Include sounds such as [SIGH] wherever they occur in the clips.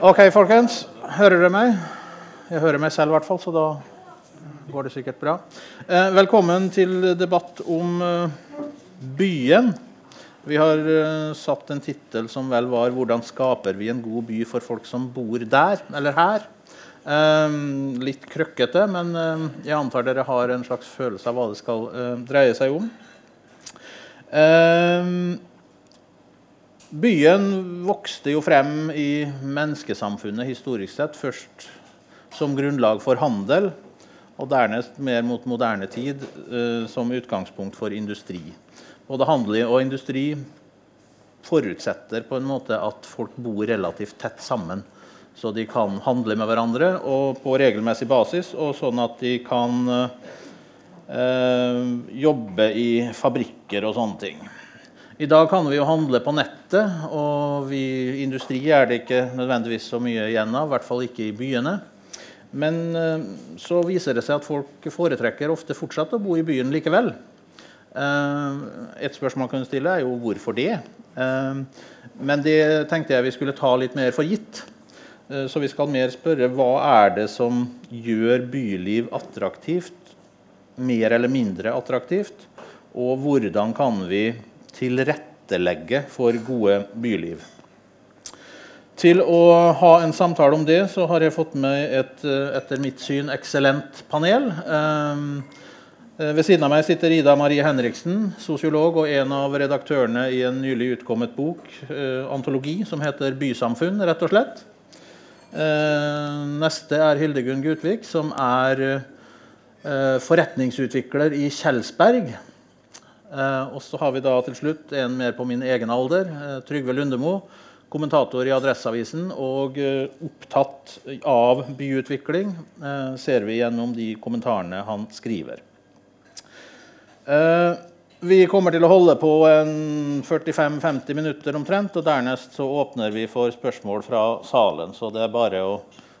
Ok, folkens. Hører dere meg? Jeg hører meg selv, i hvert fall, så da går det sikkert bra. Eh, velkommen til debatt om eh, byen. Vi har eh, satt en tittel som vel var 'Hvordan skaper vi en god by for folk som bor der eller her'? Litt krøkkete, men jeg antar dere har en slags følelse av hva det skal dreie seg om. Eh, Byen vokste jo frem i menneskesamfunnet historisk sett. Først som grunnlag for handel, og dernest mer mot moderne tid eh, som utgangspunkt for industri. Både handel og industri forutsetter på en måte at folk bor relativt tett sammen. Så de kan handle med hverandre på regelmessig basis, og sånn at de kan eh, jobbe i fabrikker og sånne ting. I dag kan vi jo handle på nettet, og vi, industri er det ikke nødvendigvis så mye igjen av. I hvert fall ikke i byene. Men eh, så viser det seg at folk foretrekker ofte fortsatt å bo i byen likevel. Eh, et spørsmål man kunne stille, er jo hvorfor det. Eh, men det tenkte jeg vi skulle ta litt mer for gitt. Så vi skal mer spørre hva er det som gjør byliv attraktivt, mer eller mindre attraktivt, og hvordan kan vi tilrettelegge for gode byliv. Til å ha en samtale om det så har jeg fått med et etter mitt syn eksellent panel. Ved siden av meg sitter Ida Marie Henriksen, sosiolog og en av redaktørene i en nylig utkommet bok, antologi, som heter 'Bysamfunn', rett og slett. Neste er Hildegunn Gutvik, som er forretningsutvikler i Kjelsberg. Eh, og så har vi da til slutt en mer på min egen alder, eh, Trygve Lundemo. Kommentator i Adresseavisen og eh, opptatt av byutvikling, ser vi gjennom de kommentarene han skriver. Vi kommer til å holde på 45-50 minutter omtrent. og Dernest så åpner vi for spørsmål fra salen. Så det er bare å,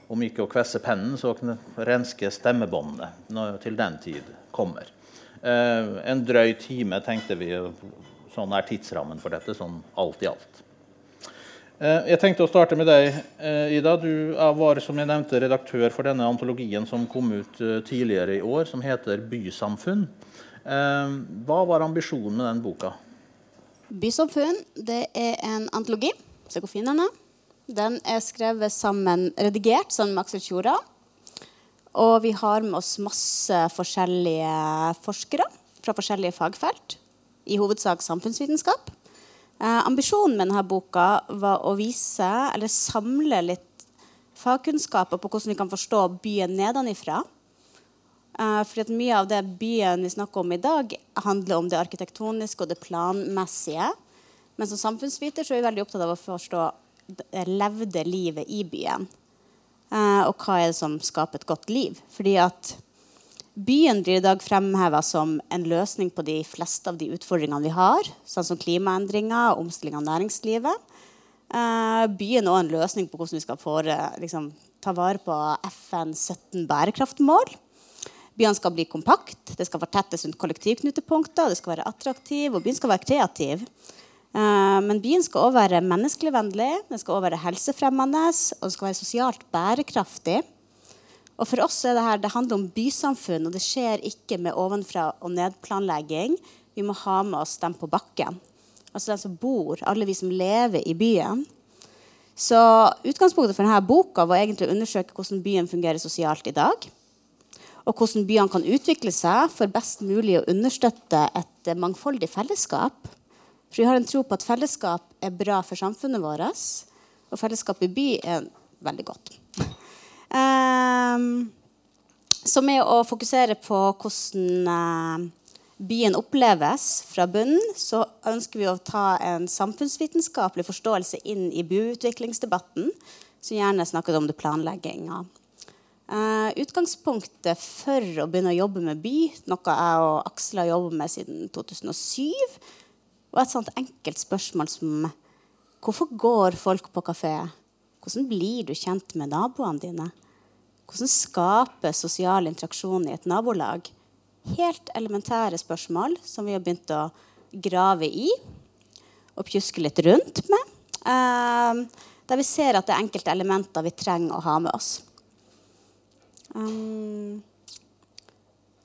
om ikke å kvesse pennen, så renske stemmebåndene når til den tid kommer. Eh, en drøy time tenkte vi. Sånn er tidsrammen for dette, sånn alt i alt. Eh, jeg tenkte å starte med deg, eh, Ida. Du var som jeg nevnte, redaktør for denne antologien som kom ut tidligere i år, som heter 'Bysamfunn'. Hva var ambisjonen med den boka? 'Bysamfunn' det er en antologi. Den er. Den er skrevet sammen, redigert sammen med Aksel Tjora og vi har med oss masse forskjellige forskere fra forskjellige fagfelt. I hovedsak samfunnsvitenskap. Eh, ambisjonen med denne boka var å vise, eller samle litt fagkunnskaper på hvordan vi kan forstå byen nedenifra. Eh, fordi mye av det byen vi snakker om i dag, handler om det arkitektoniske og det planmessige. Men som samfunnsviter så er vi veldig opptatt av å forstå det levde livet i byen. Eh, og hva er det som skaper et godt liv? Fordi at Byen blir i dag fremheva som en løsning på de fleste av de utfordringene vi har, sånn som klimaendringer og omstilling av næringslivet. Eh, byen er også en løsning på hvordan vi skal få, liksom, ta vare på FN 17 bærekraftmål. Byene skal bli kompakt, det skal fortettes rundt kollektivknutepunkter, det skal være attraktiv, og byen skal være kreativ. Eh, men byen skal også være menneskelig vennlig, den skal også være helsefremmende og den skal være sosialt bærekraftig. Og For oss er det her, det handler om bysamfunn, og det skjer ikke med ovenfra- og nedplanlegging. Vi må ha med oss dem på bakken. Altså de som bor, alle vi som lever i byen. Så Utgangspunktet for denne boka var egentlig å undersøke hvordan byen fungerer sosialt i dag. Og hvordan byene kan utvikle seg for best mulig å understøtte et mangfoldig fellesskap. For vi har en tro på at fellesskap er bra for samfunnet vårt. Og fellesskap i by er veldig godt. Um, så med å fokusere på hvordan uh, byen oppleves fra bunnen, så ønsker vi å ta en samfunnsvitenskapelig forståelse inn i byutviklingsdebatten, som gjerne snakker om det planlegginga. Uh, utgangspunktet for å begynne å jobbe med by, noe jeg og Aksel har jobbet med siden 2007, og et sånt enkelt spørsmål som hvorfor går folk på kafé? Hvordan blir du kjent med naboene dine? Hvordan skape sosial interaksjon i et nabolag? Helt elementære spørsmål som vi har begynt å grave i og pjuske litt rundt med. Uh, der vi ser at det er enkelte elementer vi trenger å ha med oss. Um,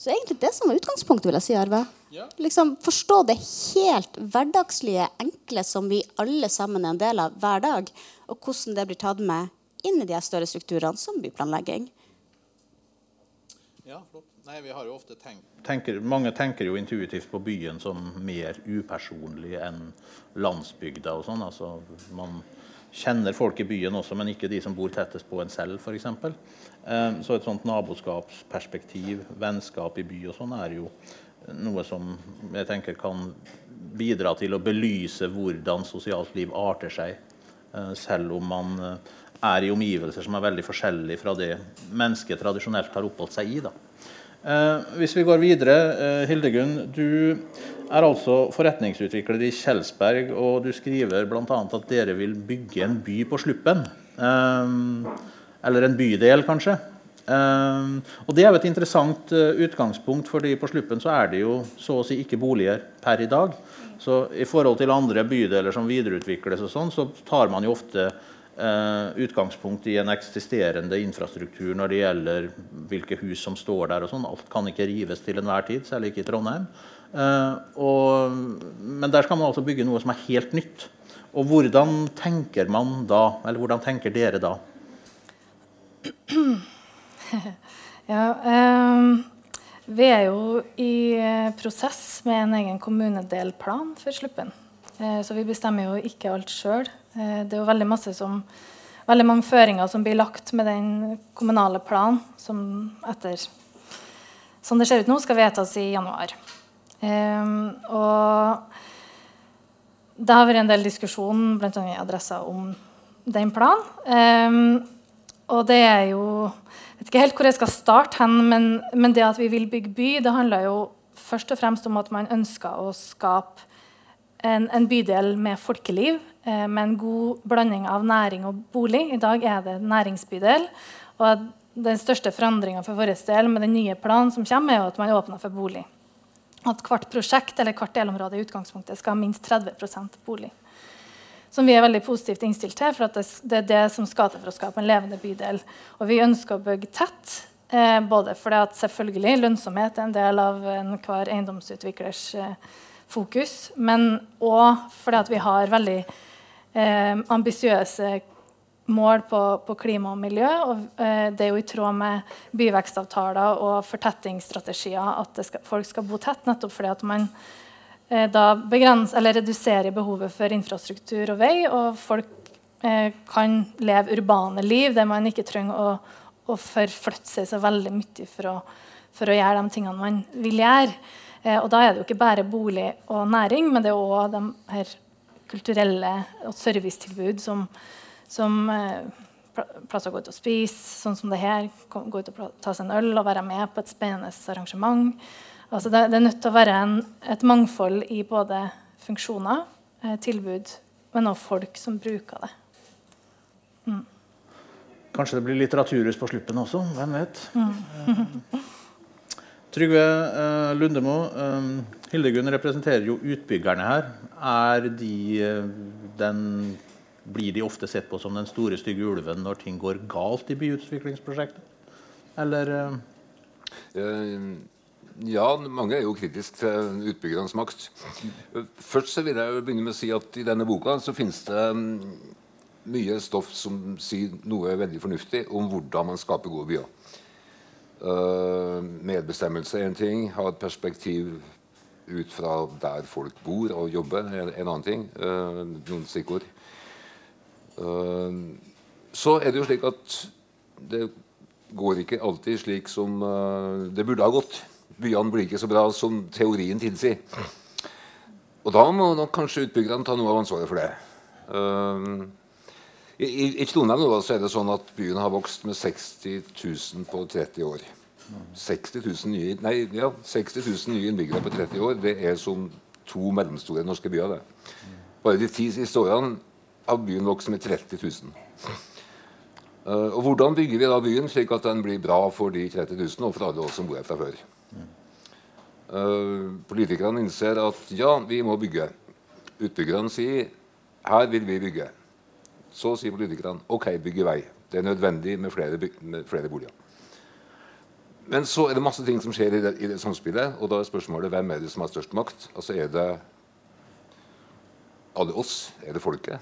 så egentlig det som var utgangspunktet, vil jeg si, Arve. Ja. Liksom Forstå det helt hverdagslige, enkle som vi alle sammen er en del av hver dag, og hvordan det blir tatt med inn i de større strukturene som byplanlegging. Ja, flott. Nei, vi har jo ofte tenkt, tenker, Mange tenker jo intuitivt på byen som mer upersonlig enn landsbygda. og sånn. Altså, man kjenner folk i byen også, men ikke de som bor tettest på en selv, f.eks. Eh, så et sånt naboskapsperspektiv, vennskap i by og sånn, er jo noe som jeg tenker kan bidra til å belyse hvordan sosialt liv arter seg, eh, selv om man eh, er i omgivelser som er veldig forskjellige fra det mennesket tradisjonelt har oppholdt seg i. Da. Eh, hvis vi går videre, eh, Hildegunn. Du er altså forretningsutvikler i Kjelsberg, og du skriver bl.a. at dere vil bygge en by på Sluppen. Eh, eller en bydel, kanskje. Uh, og Det er jo et interessant uh, utgangspunkt, fordi på Sluppen så er det jo så å si ikke boliger per i dag. Så i forhold til andre bydeler som videreutvikles, og sånn, så tar man jo ofte Uh, utgangspunkt i en eksisterende infrastruktur når det gjelder hvilke hus som står der. og sånn. Alt kan ikke rives til enhver tid, særlig ikke i Trondheim. Uh, og, men der skal man altså bygge noe som er helt nytt. Og hvordan tenker man da, eller hvordan tenker dere da? [CLEARS THROAT] ja, um, vi er jo i prosess med en egen kommunedelplan for Sluppen. Uh, så vi bestemmer jo ikke alt sjøl. Eh, det er jo veldig som veldig mange føringer som blir lagt med den kommunale planen som etter som det ser ut nå, skal vedtas i januar. Um, og det har vært en del diskusjon bl.a. i Adressa om den planen. Og det er jo Jeg vet ikke helt hvor jeg skal starte hen, men, men, det at vi vil bygge by, det handler jo først og fremst om at man ønsker å skape en, en bydel med folkeliv Eh, med en god blanding av næring og bolig. I dag er det næringsbydel. Og den største forandringa for vår del med den nye planen som kommer, er at man åpner for bolig. At hvert prosjekt eller hvert delområde i utgangspunktet skal ha minst 30% bolig. Som vi er veldig positivt innstilt til, for det, er det som skal til for å skape en levende bydel. Og vi ønsker å bygge tett. Eh, både fordi at selvfølgelig lønnsomhet er en del av enhver eiendomsutviklers eh, fokus, men òg fordi at vi har veldig eh, ambisiøse mål på, på, klima og miljø. Og, eh, det er jo i tråd med byvekstavtaler og fortettingsstrategier at skal, folk skal bo tett, nettopp fordi at man eh, da begrense, eller reduserer behovet for infrastruktur og vei, og folk eh, kan leve urbane liv der man ikke trenger å, å forflytte seg så veldig mye for å, for å gjøre de tingene man vil gjøre. Eh, og da er det jo ikke bare bolig og næring, men det er òg de her kulturelle og servicetilbud som, som eh, plasser å gå ut og spise, sånn som det her. Gå ut og ta seg en øl og være med på et spennende arrangement. Altså det, det, er nødt til å være en, et mangfold i både funksjoner, eh, tilbud, men også folk som bruker det. Mm. Kanskje det blir litteraturhus på sluppen også. Hvem vet? Mm. [LAUGHS] Trygve eh, Lundemo, eh, Hildegunn representerer jo utbyggerne her. Er de, uh, den, blir de ofte sett på som den store, stygge ulven når ting går galt i byutviklingsprosjektet? Eller uh... Ja, mange er jo kritiske til utbyggernes makt. Først så vil jeg begynne med å si at i denne boka så finnes det um, mye stoff som sier noe veldig fornuftig om hvordan man skaper gode byer. Uh, medbestemmelse er en ting. Ha et perspektiv ut fra der folk bor og jobber, er en annen ting. Uh, noen stikkord. Uh, så er det jo slik at det går ikke alltid slik som det burde ha gått. Byene blir ikke så bra som teorien tilsier. Og da må nok kanskje utbyggerne ta noe av ansvaret for det. Um, i, i Trondheim nå, er det sånn at byen har vokst med 60 000 på 30 år. 60 000 nye, nei, ja, 60 000 nye innbyggere på 30 år, det er som to mellomstore norske byer. det. Bare de ti siste årene har byen vokst med 30 000. Uh, og Hvordan bygger vi da byen slik at den blir bra for de 30 000 og for alle oss som bor her fra før? Uh, politikerne innser at ja, vi må bygge. Utbyggerne sier her vil vi bygge Så sier politikerne ok, bygge vei. Det er nødvendig med flere, med flere boliger. Men så er det masse ting som skjer i det, i det, samspillet, og da er spørsmålet hvem er det som har størst makt? Altså Er det alle oss? Er det folket?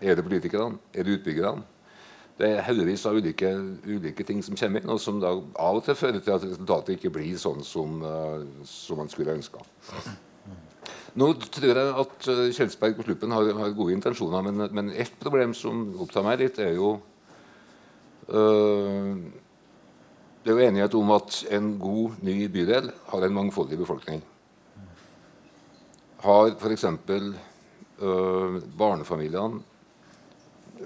Er det politikerne? Er det utbyggerne? Det er haugevis av ulike, ulike, ting som kommer inn, og som da av og til fører til at resultatet ikke blir sånn som, uh, som man skulle ønska. Nå tror jeg at uh, Kjelsberg på sluppen har, har, gode intensjoner, men, men ett problem som opptar meg litt, er jo øh, Det er jo enighet om at en god, ny bydel har en mangfoldig befolkning. Har f.eks. Øh, barnefamiliene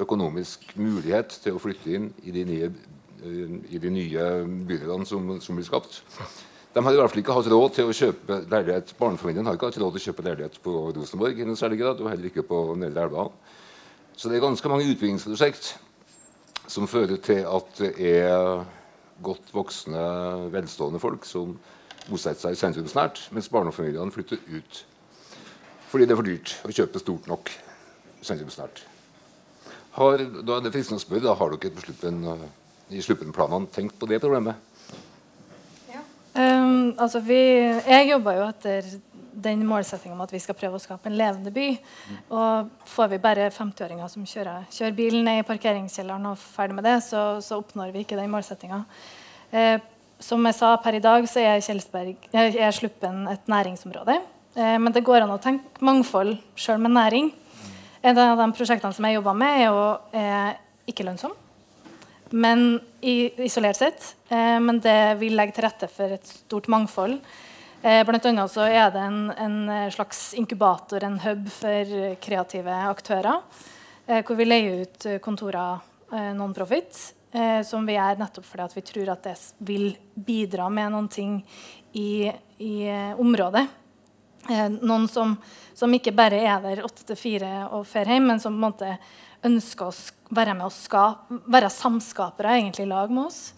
økonomisk mulighet til å flytte inn i de nye, i de nye bydelene som, som, blir skapt. De har i hvert fall ikke hatt råd til å kjøpe leilighet. Barnefamilien har ikke hatt råd til å kjøpe leilighet på Rosenborg i noen særlig grad, og heller ikke på Nedre Elva. Så det er ganske mange utbyggingsprosjekt som fører til at det er godt voksne, velstående folk som bosetter seg sentrumsnært, mens barnefamiliene flytter ut. Fordi det er for dyrt å kjøpe stort nok sentrumsnært. Har, da er det fristende å spørre, da, har dere slutten, eh, i sluttplanene tenkt på det problemet? Ja. Um, altså vi, jeg jobber jo etter den målsettingen om at vi skal prøve å skape en levende by. Mm. Og får vi bare 50-åringer som kjører, kjører bilen ned i parkeringskjelleren og ferdig med det, så, så oppnår vi ikke den målsettinga. Eh, som jeg sa, per i dag så er Kjelsberg, er Sluppen et næringsområde. Eh, men det går an å tenke mangfold sjøl med næring. Et av de prosjektene som jeg jobber med, er jo eh, ikke lønnsom. Men isolert sett. Eh, men det vil legge til rette for et stort mangfold. Eh, blant annet så er det en, en, slags inkubator, en hub for kreative aktører. Eh, hvor vi leier ut kontorer non-profit. Som vi gjør nettopp fordi vi tror at det vil bidra med noen ting i, i området. Noen som som ikke bare er der åtte til fire og drar hjem, men som på en måte ønsker å være med og skape, være samskapere egentlig i lag med oss.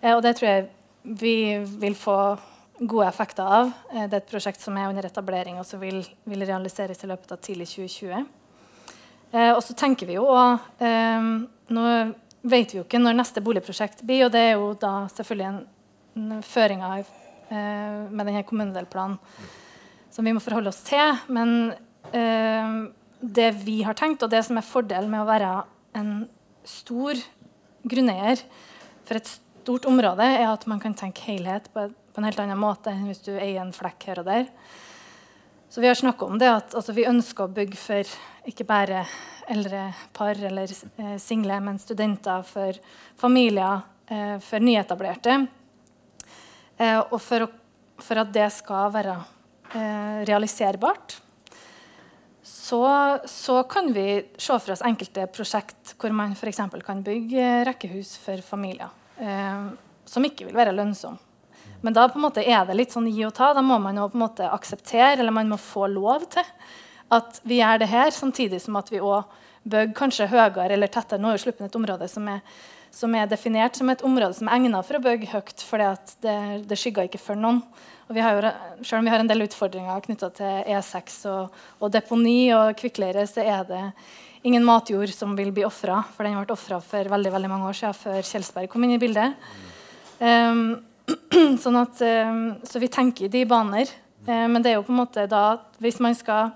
Eh, og det tror jeg vi vil få gode effekter av. Eh, det er et prosjekt som er under etablering og som vil, vil realiseres i løpet av tidlig 2020. Eh, og så tenker vi jo og eh, Nå vet vi jo ikke når neste boligprosjekt blir, og det er jo da selvfølgelig en, en eh, med denne kommunedelplanen som vi må forholde oss til. Men eh, det vi har tenkt, og det som er fordelen med å være en stor grunneier for et stort område, er at man kan tenke helhet på, en helt annen måte enn hvis du eier en flekk her og der. Så vi har snakka om det at altså, vi ønsker å bygge for ikke bare eldre par eller eh, single, men studenter, for familier, eh, for nyetablerte. Eh, og for, å, for, at det skal være eh, realiserbart, så, så, kan vi se for oss enkelte prosjekt hvor man f.eks. kan bygge rekkehus for familier. Eh, som ikke vil være lønnsomme. Men da er det litt sånn gi og ta. Da må man jo på en måte akseptere, eller man må få lov til, at vi gjør det her, samtidig som at vi òg bygger kanskje høyere eller tettere. Nå er Sluppen et område som er, som er, definert som et område som er egnet for å bygge høyt, for det, det skygger ikke for noen. Og vi har jo, selv om vi har en del utfordringer knytta til E6 og, og, deponi og kvikkleire, så er det ingen matjord som vil bli ofra. For den ble ofra for veldig, veldig mange år siden, før Kjelsberg kom inn i bildet. Um, [CLEARS THROAT] sånn at, um, så vi tenker i de baner. Uh, men det er jo på en måte da hvis man skal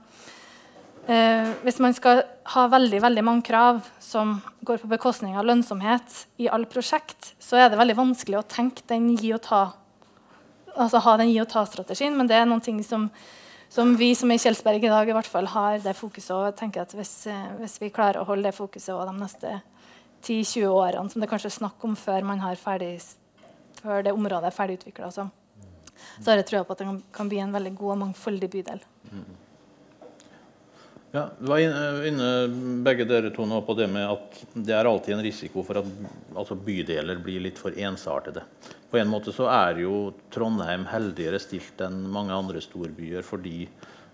Eh, hvis man skal ha veldig veldig mange krav som går på bekostning av lønnsomhet i alle prosjekt, så er det veldig vanskelig å tenke den gi og ta altså ha den gi og ta-strategien, men det er noen ting som, som, vi som er i Kjelsberg i dag i hvert fall har det fokuset. Og tenker at hvis, eh, hvis vi klarer å holde det fokuset de neste 10-20 årene, som det kanskje er snakk om før, man har ferdig, før det området er ferdig utvikla, så, så, har jeg trua på at det kan, bli en veldig god og mangfoldig bydel. Ja, Du var inne begge dere to nå på det med at det er alltid en risiko for at altså bydeler blir litt for ensartede. På en måte så er jo Trondheim heldigere stilt enn mange andre storbyer fordi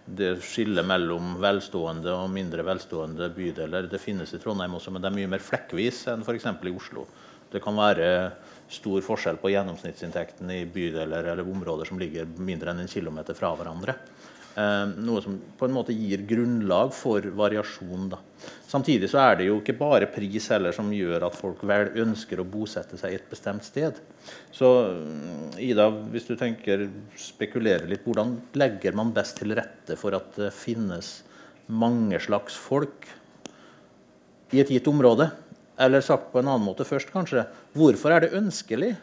det skillet mellom velstående og mindre velstående bydeler det finnes i Trondheim også, men det er mye mer flekkvis enn f.eks. i Oslo. Det kan være stor forskjell på gjennomsnittsinntekten i bydeler eller områder som ligger mindre enn en kilometer fra hverandre. Eh, noe som på en måte gir grunnlag for variasjon. Da. Samtidig så er det jo ikke bare pris heller som gjør at folk vel ønsker å bosette seg et bestemt sted. Så mm, Ida, hvis du tenker spekulerer litt, hvordan legger man best til rette for at det finnes mange slags folk i et gitt område? Eller sagt på en annen måte først, kanskje. Hvorfor er det ønskelig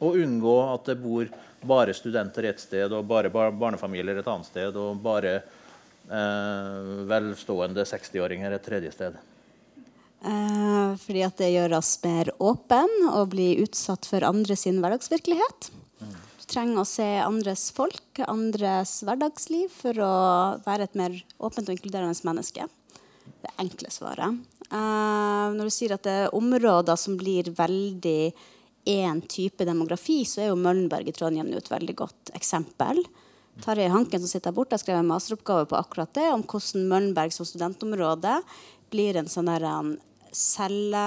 å unngå at det bor bare studenter ett sted, og bare barnefamilier et annet sted, og bare eh, velstående 60-åringer et tredje sted? Eh, fordi at det gjør oss mer åpen og blir utsatt for andre sin hverdagsvirkelighet. Du trenger å se andres folk, andres hverdagsliv, for å være et mer åpent og inkluderende menneske. Det enkle svaret. Eh, når du sier at det er områder som blir veldig én type demografi, så er jo Møllenberg i Trondheim et veldig godt eksempel. Tarjei Hanken som sitter her borte, har skrevet en masteroppgave på akkurat det, om hvordan Møllenberg som studentområde blir en sånn der celle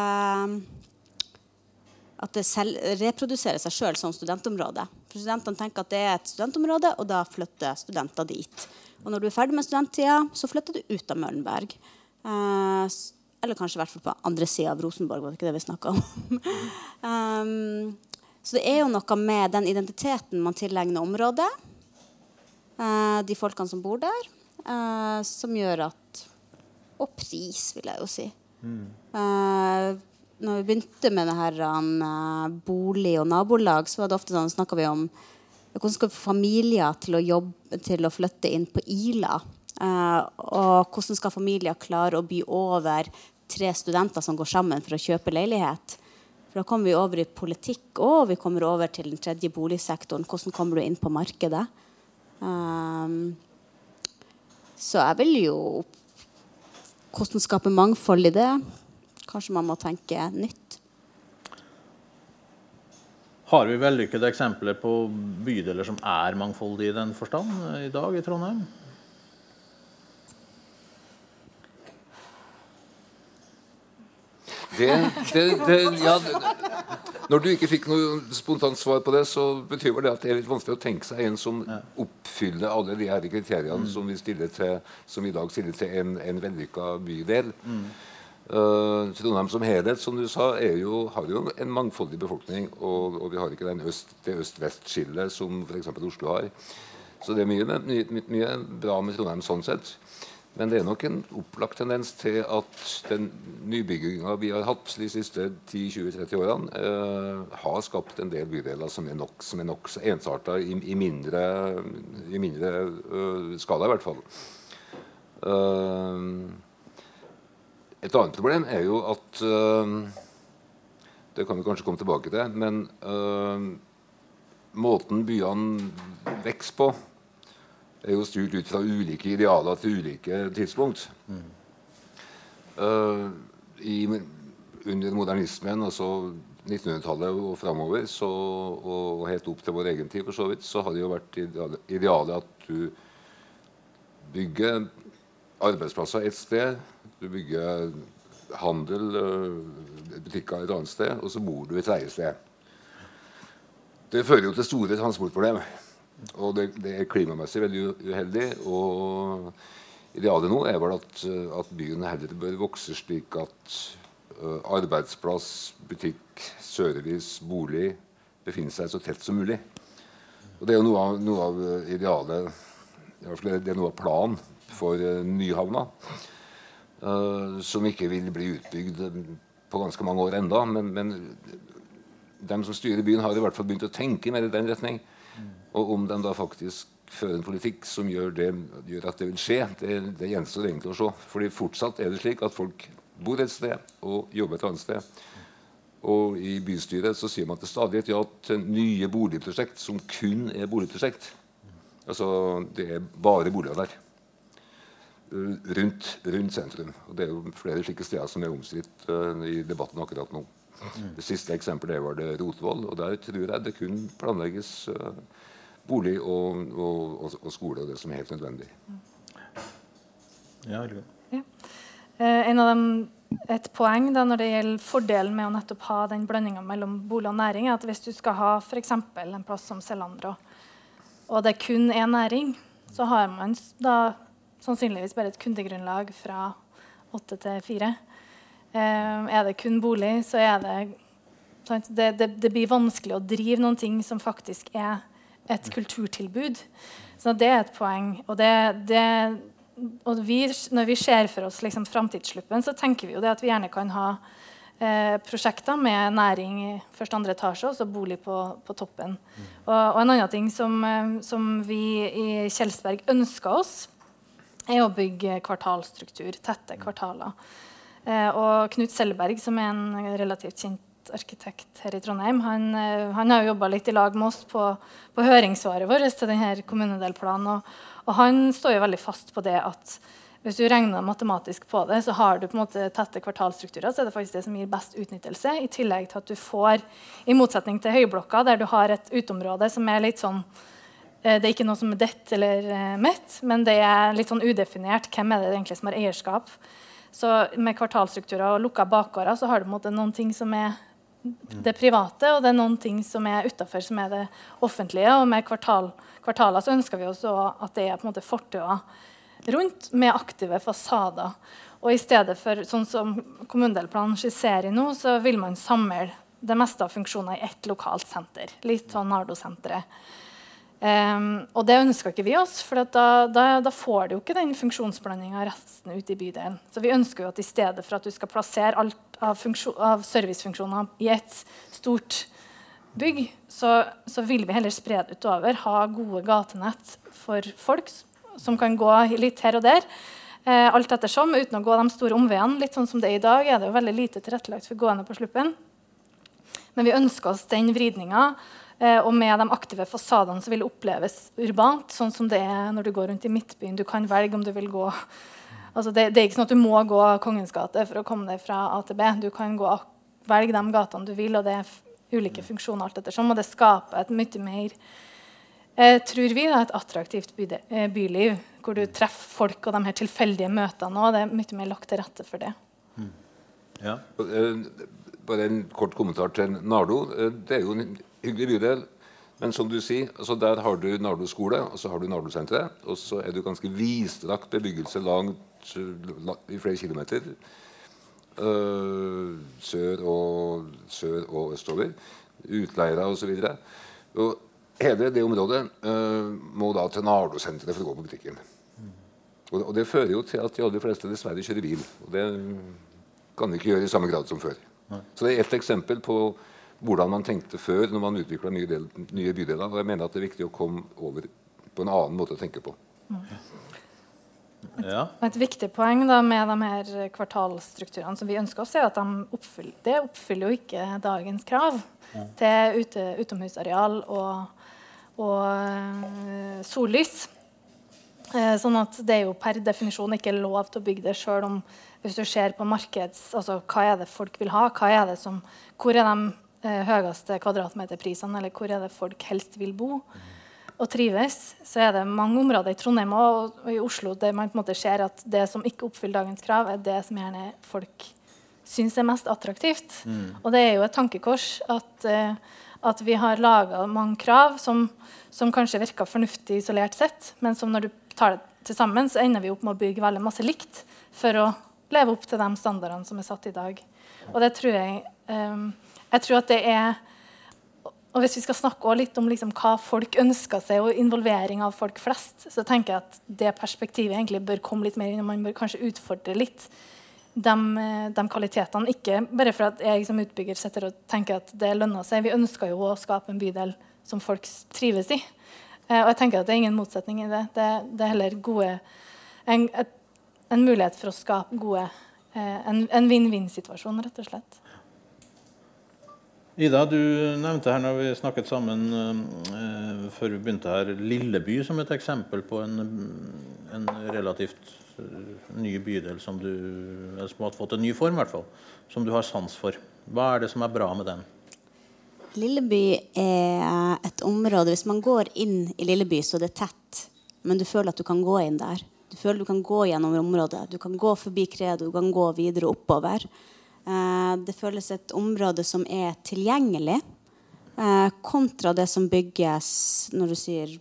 At det selv, reproduserer seg sjøl som studentområde. For Studentene tenker at det er et studentområde, og da flytter studenter dit. Og når du er ferdig med studenttida, så flytter du ut av Møllenberg. Eh, eller kanskje i hvert fall på andre sida av Rosenborg. var det ikke det vi snakka om. [LAUGHS] um, så det er jo noe med den identiteten man tilegner området, uh, de folkene som bor der, uh, som gjør at Og pris, vil jeg jo si. Mm. Uh, når vi begynte med det her bolig og nabolag, så var det ofte sånn snakka vi om hvordan skal vi få familier til å jobbe til å flytte inn på Ila? Uh, og hvordan skal familier klare å by over tre studenter som går sammen for å kjøpe leilighet. For da kommer vi over i politikk og vi kommer over til den tredje boligsektoren. Hvordan kommer du inn på markedet? Um, så jeg vil jo Hvordan skape mangfold i det? Kanskje man må tenke nytt. Har vi vellykkede eksempler på bydeler som er mangfoldige i den forstand i dag i Trondheim? Det, det, det, ja, når du ikke fikk noe spontant svar på det, så betyr det at det er litt vanskelig å tenke seg en som oppfyller alle de her kriteriene mm. som vi stiller til, som i dag stiller til en, en vellykka bydel. Mm. Uh, Trondheim som helhet som du sa, jo, har jo en mangfoldig befolkning. Og, og vi har ikke øst, det øst-vest-skillet som f.eks. Oslo har. Så det er mye, mye, mye bra med Trondheim sånn sett. Men det er nok en opplagt tendens til at den nybygginga vi har hatt de siste 10-20-30 årene, eh, har skapt en del bydeler som er nokså nok ensarta i, i, mindre, i mindre uh, skala, i hvert fall. Uh, et annet problem er jo at uh, Det kan vi kanskje komme tilbake til. Men måten byene vokser på er jo styrt ut fra ulike idealer til ulike tidspunkt. Mm. Uh, i, under modernismen, altså 1900-tallet og framover, og helt opp til vår egen tid, for så vidt, så har det jo vært idealet at du bygger arbeidsplasser et sted, du bygger handel, eh, butikker et annet sted, og så bor du et tredje sted. Det fører jo til store transportproblemer. Og det, det, er klimamessig veldig uheldig. Og idealet nå er vel at, at byen heller bør vokse slik at uh, arbeidsplass, butikk, service, bolig befinner seg så tett som mulig. Og det er jo noe av, noe av idealet i hvert fall Det er noe av planen for uh, Nyhavna. Uh, som ikke vil bli utbygd på ganske mange år enda, men, men de som styrer byen, har i hvert fall begynt å tenke mer i den retning. Og om de da faktisk fører en politikk som gjør, det, gjør at det vil skje, det, det gjenstår egentlig å se. Fordi fortsatt er det slik at folk bor et sted og jobber et annet sted. Og i bystyret så sier man til stadighet ja til nye boligprosjekt som kun er boligprosjekt. Altså det er bare boliger der. Rundt, rundt sentrum. Og det er jo flere slike steder som er omstridt uh, i debatten akkurat nå. Det siste eksempelet var det Rotvoll, og der tror jeg det kun planlegges uh, bolig og, og, og, skole og det som er helt nødvendig. Ja, ja. Eh, en av dem, et poeng da, når det gjelder fordelen med å nettopp ha den blandinga mellom bolig og næring, er at hvis du skal ha f.eks. en plass som Celandro, og det kun er næring, så har man da sannsynligvis bare et kundegrunnlag fra åtte til fire. Eh, er det kun bolig, så er det det, det, det, blir vanskelig å drive noen ting som faktisk er et kulturtilbud. Så det er et poeng. Og, det, og vi, når vi ser for oss liksom, framtidssluppen, så tenker vi jo det at vi gjerne kan ha eh, prosjekter med næring i første andre etasje og så bolig på, på toppen. Mm. Og, og, en annen ting som, eh, som vi i Kjelsberg ønsker oss, er å bygge kvartalstruktur. Tette kvartaler. Eh, og Knut Selberg, som er en relativt kjent arkitekt her i Trondheim, han, eh, han har jobba litt i lag med oss på, på høringssvaret vårt til denne kommunedelplanen. Og, og, han står jo veldig fast på det at hvis du regner matematisk på det, så har du på en måte tette kvartalstrukturer, så er det faktisk det som gir best utnyttelse. I tillegg til at du får, i motsetning til høyblokka, der du har et uteområde som er litt sånn eh, det er ikke noe som er dett eller mitt, men det er litt sånn udefinert. Hvem er det egentlig som har eierskap? Så med kvartalstrukturer og lukka bakgårder så har du måte, noen ting som er det private, og det er noen ting som er utafor, som er det offentlige. Og med kvartal, kvartaler så ønsker vi også at det er på en måte fortauer rundt med aktive fasader. Og i stedet for sånn som kommunedelplanen skisserer nå, så vil man samle det meste av funksjoner i ett lokalt senter. Litt sånn Nardo-senteret. Um, og det ønska ikke vi oss, for da, da, da, får du jo ikke den funksjonsblandinga resten ute i bydelen. Så vi ønsker jo at i stedet for at du skal plassere alt av, av servicefunksjoner i et stort bygg, så, så, vil vi heller spre det utover. Ha gode gatenett for folk som kan gå litt her og der. Eh, alt ettersom, uten å gå de store omveiene. Litt sånn som det er i dag, er det jo veldig lite tilrettelagt for gående på sluppen. Men vi ønsker oss den vridninga og med de aktive fasadene så vil det oppleves urbant, sånn som det er når du går rundt i Midtbyen. Du kan velge om du vil gå [LAUGHS] altså det, det, er ikke sånn at du må gå Kongens gate for å komme deg fra A til B. Du kan gå, velge de gatene du vil, og det er ulike funksjoner alt ettersom. Og det skaper et mye mer eh, tror vi da, et attraktivt by, eh, byliv, hvor du treffer folk og de her tilfeldige møtene. Og det er mye mer lagt til rette for det. Mm. Ja. Eh, bare en kort kommentar til Nardo. Det er jo en hyggelig bydel. Men som du sier, altså der har du Nardo skole og så har du Nardo-senteret. Og så er det ganske vidstrakt bebyggelse langt i flere kilometer. Uh, sør, og, sør og østover. Utleiere osv. Hele det området uh, må da til Nardo-senteret for å gå på butikken. Og, og, det fører jo til at de aller fleste dessverre kjører bil. Og det kan de ikke gjøre i samme grad som før. Så det er ett eksempel på hvordan man tenkte før når man utvikla nye, nye, bydeler. Og jeg mener at det er viktig å komme over på en annen måte å tenke på. Ja. Et viktig poeng da, med de her kvartalstrukturene som vi ønsker oss, er at de oppfyller, det oppfyller jo ikke dagens krav ja. til ute, utomhusareal og, og øh, sollys. Eh, sånn at det er jo per definisjon ikke lov til å bygge det sjøl om hvis du ser på markeds... Altså hva er det folk vil ha? Hva er det som, hvor er de høyeste kvadratmeterprisene, eller hvor er det folk helst vil bo og trives, så er det mange områder i Trondheim og, og i Oslo der man på en måte ser at det som ikke oppfyller dagens krav, er det som gjerne folk syns er mest attraktivt. Mm. Og det er jo et tankekors at, uh, at vi har laga mange krav som, som, kanskje virker fornuftig isolert sett, men som når du tar det til sammen, så ender vi opp med å bygge veldig masse likt for å leve opp til de standardene som er satt i dag. Og det tror jeg um, jeg tror at det er og Hvis vi skal snakke litt om liksom hva folk ønsker seg, og involvering av folk flest, så tenker jeg at det perspektivet egentlig bør komme litt mer inn. og Man bør kanskje utfordre litt de, de kvalitetene. Ikke bare for at jeg som utbygger sitter og tenker at det lønner seg. Vi ønsker jo å skape en bydel som folk trives i. Eh, og jeg tenker at det er ingen motsetning i det. Det, det er heller gode, en, en, mulighet for å skape gode, eh, en vinn-vinn-situasjon, rett og slett. Ida, du nevnte her når vi snakket sammen eh, før vi begynte her, Lilleby som et eksempel på en, en relativt uh, ny bydel som du som har fått en ny form, i hvert fall, som du har sans for. Hva er det som er bra med den? Lilleby er et område Hvis man går inn i Lilleby, så er det tett. Men du føler at du kan gå inn der. Du føler du kan gå gjennom området. Du kan gå forbi Kredo, du kan gå videre oppover. Eh, det føles et område som er tilgjengelig, eh, kontra det som bygges når du sier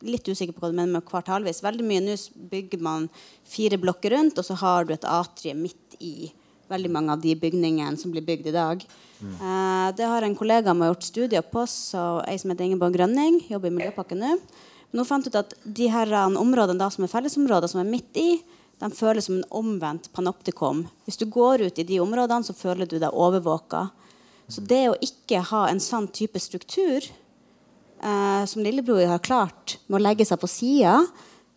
litt usikker på hva du mener med kvartalvis. Veldig mye Nå bygger man fire blokker rundt, og så har du et atrium midt i veldig mange av de bygningene som blir bygd i dag. Mm. Uh, det har en kollega med gjort studier på, så ei som heter Ingeborg Grønning, jobber i Miljøpakken nå. Nå fant ut at de her områdene da, som er fellesområder, som er midt i, de føles som en omvendt panoptikum. Hvis du går ut i de områdene, så føler du deg overvåka. Så det å ikke ha en sånn type struktur eh, som lillebror har klart med å legge seg på sida,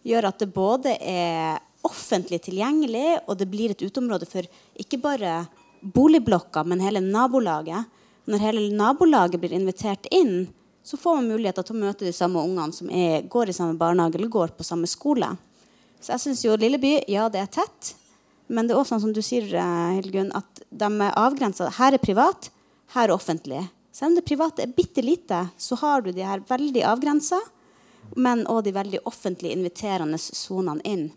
gjør at det både er offentlig tilgjengelig, og det blir et uteområde for ikke bare boligblokka, men hele nabolaget. Når hele nabolaget blir invitert inn, så får man muligheter til å møte de samme ungene som er, går i samme barnehage eller går på samme skole. Så jeg syns jo Lilleby, ja, det er tett. Men det er også sånn som du sier, eh, Hildegunn, at de er avgrensa. Her er privat, her er offentlig. Selv om det private er bitte lite, så har du de her veldig avgrensa, men òg de veldig offentlig inviterende sonene inn.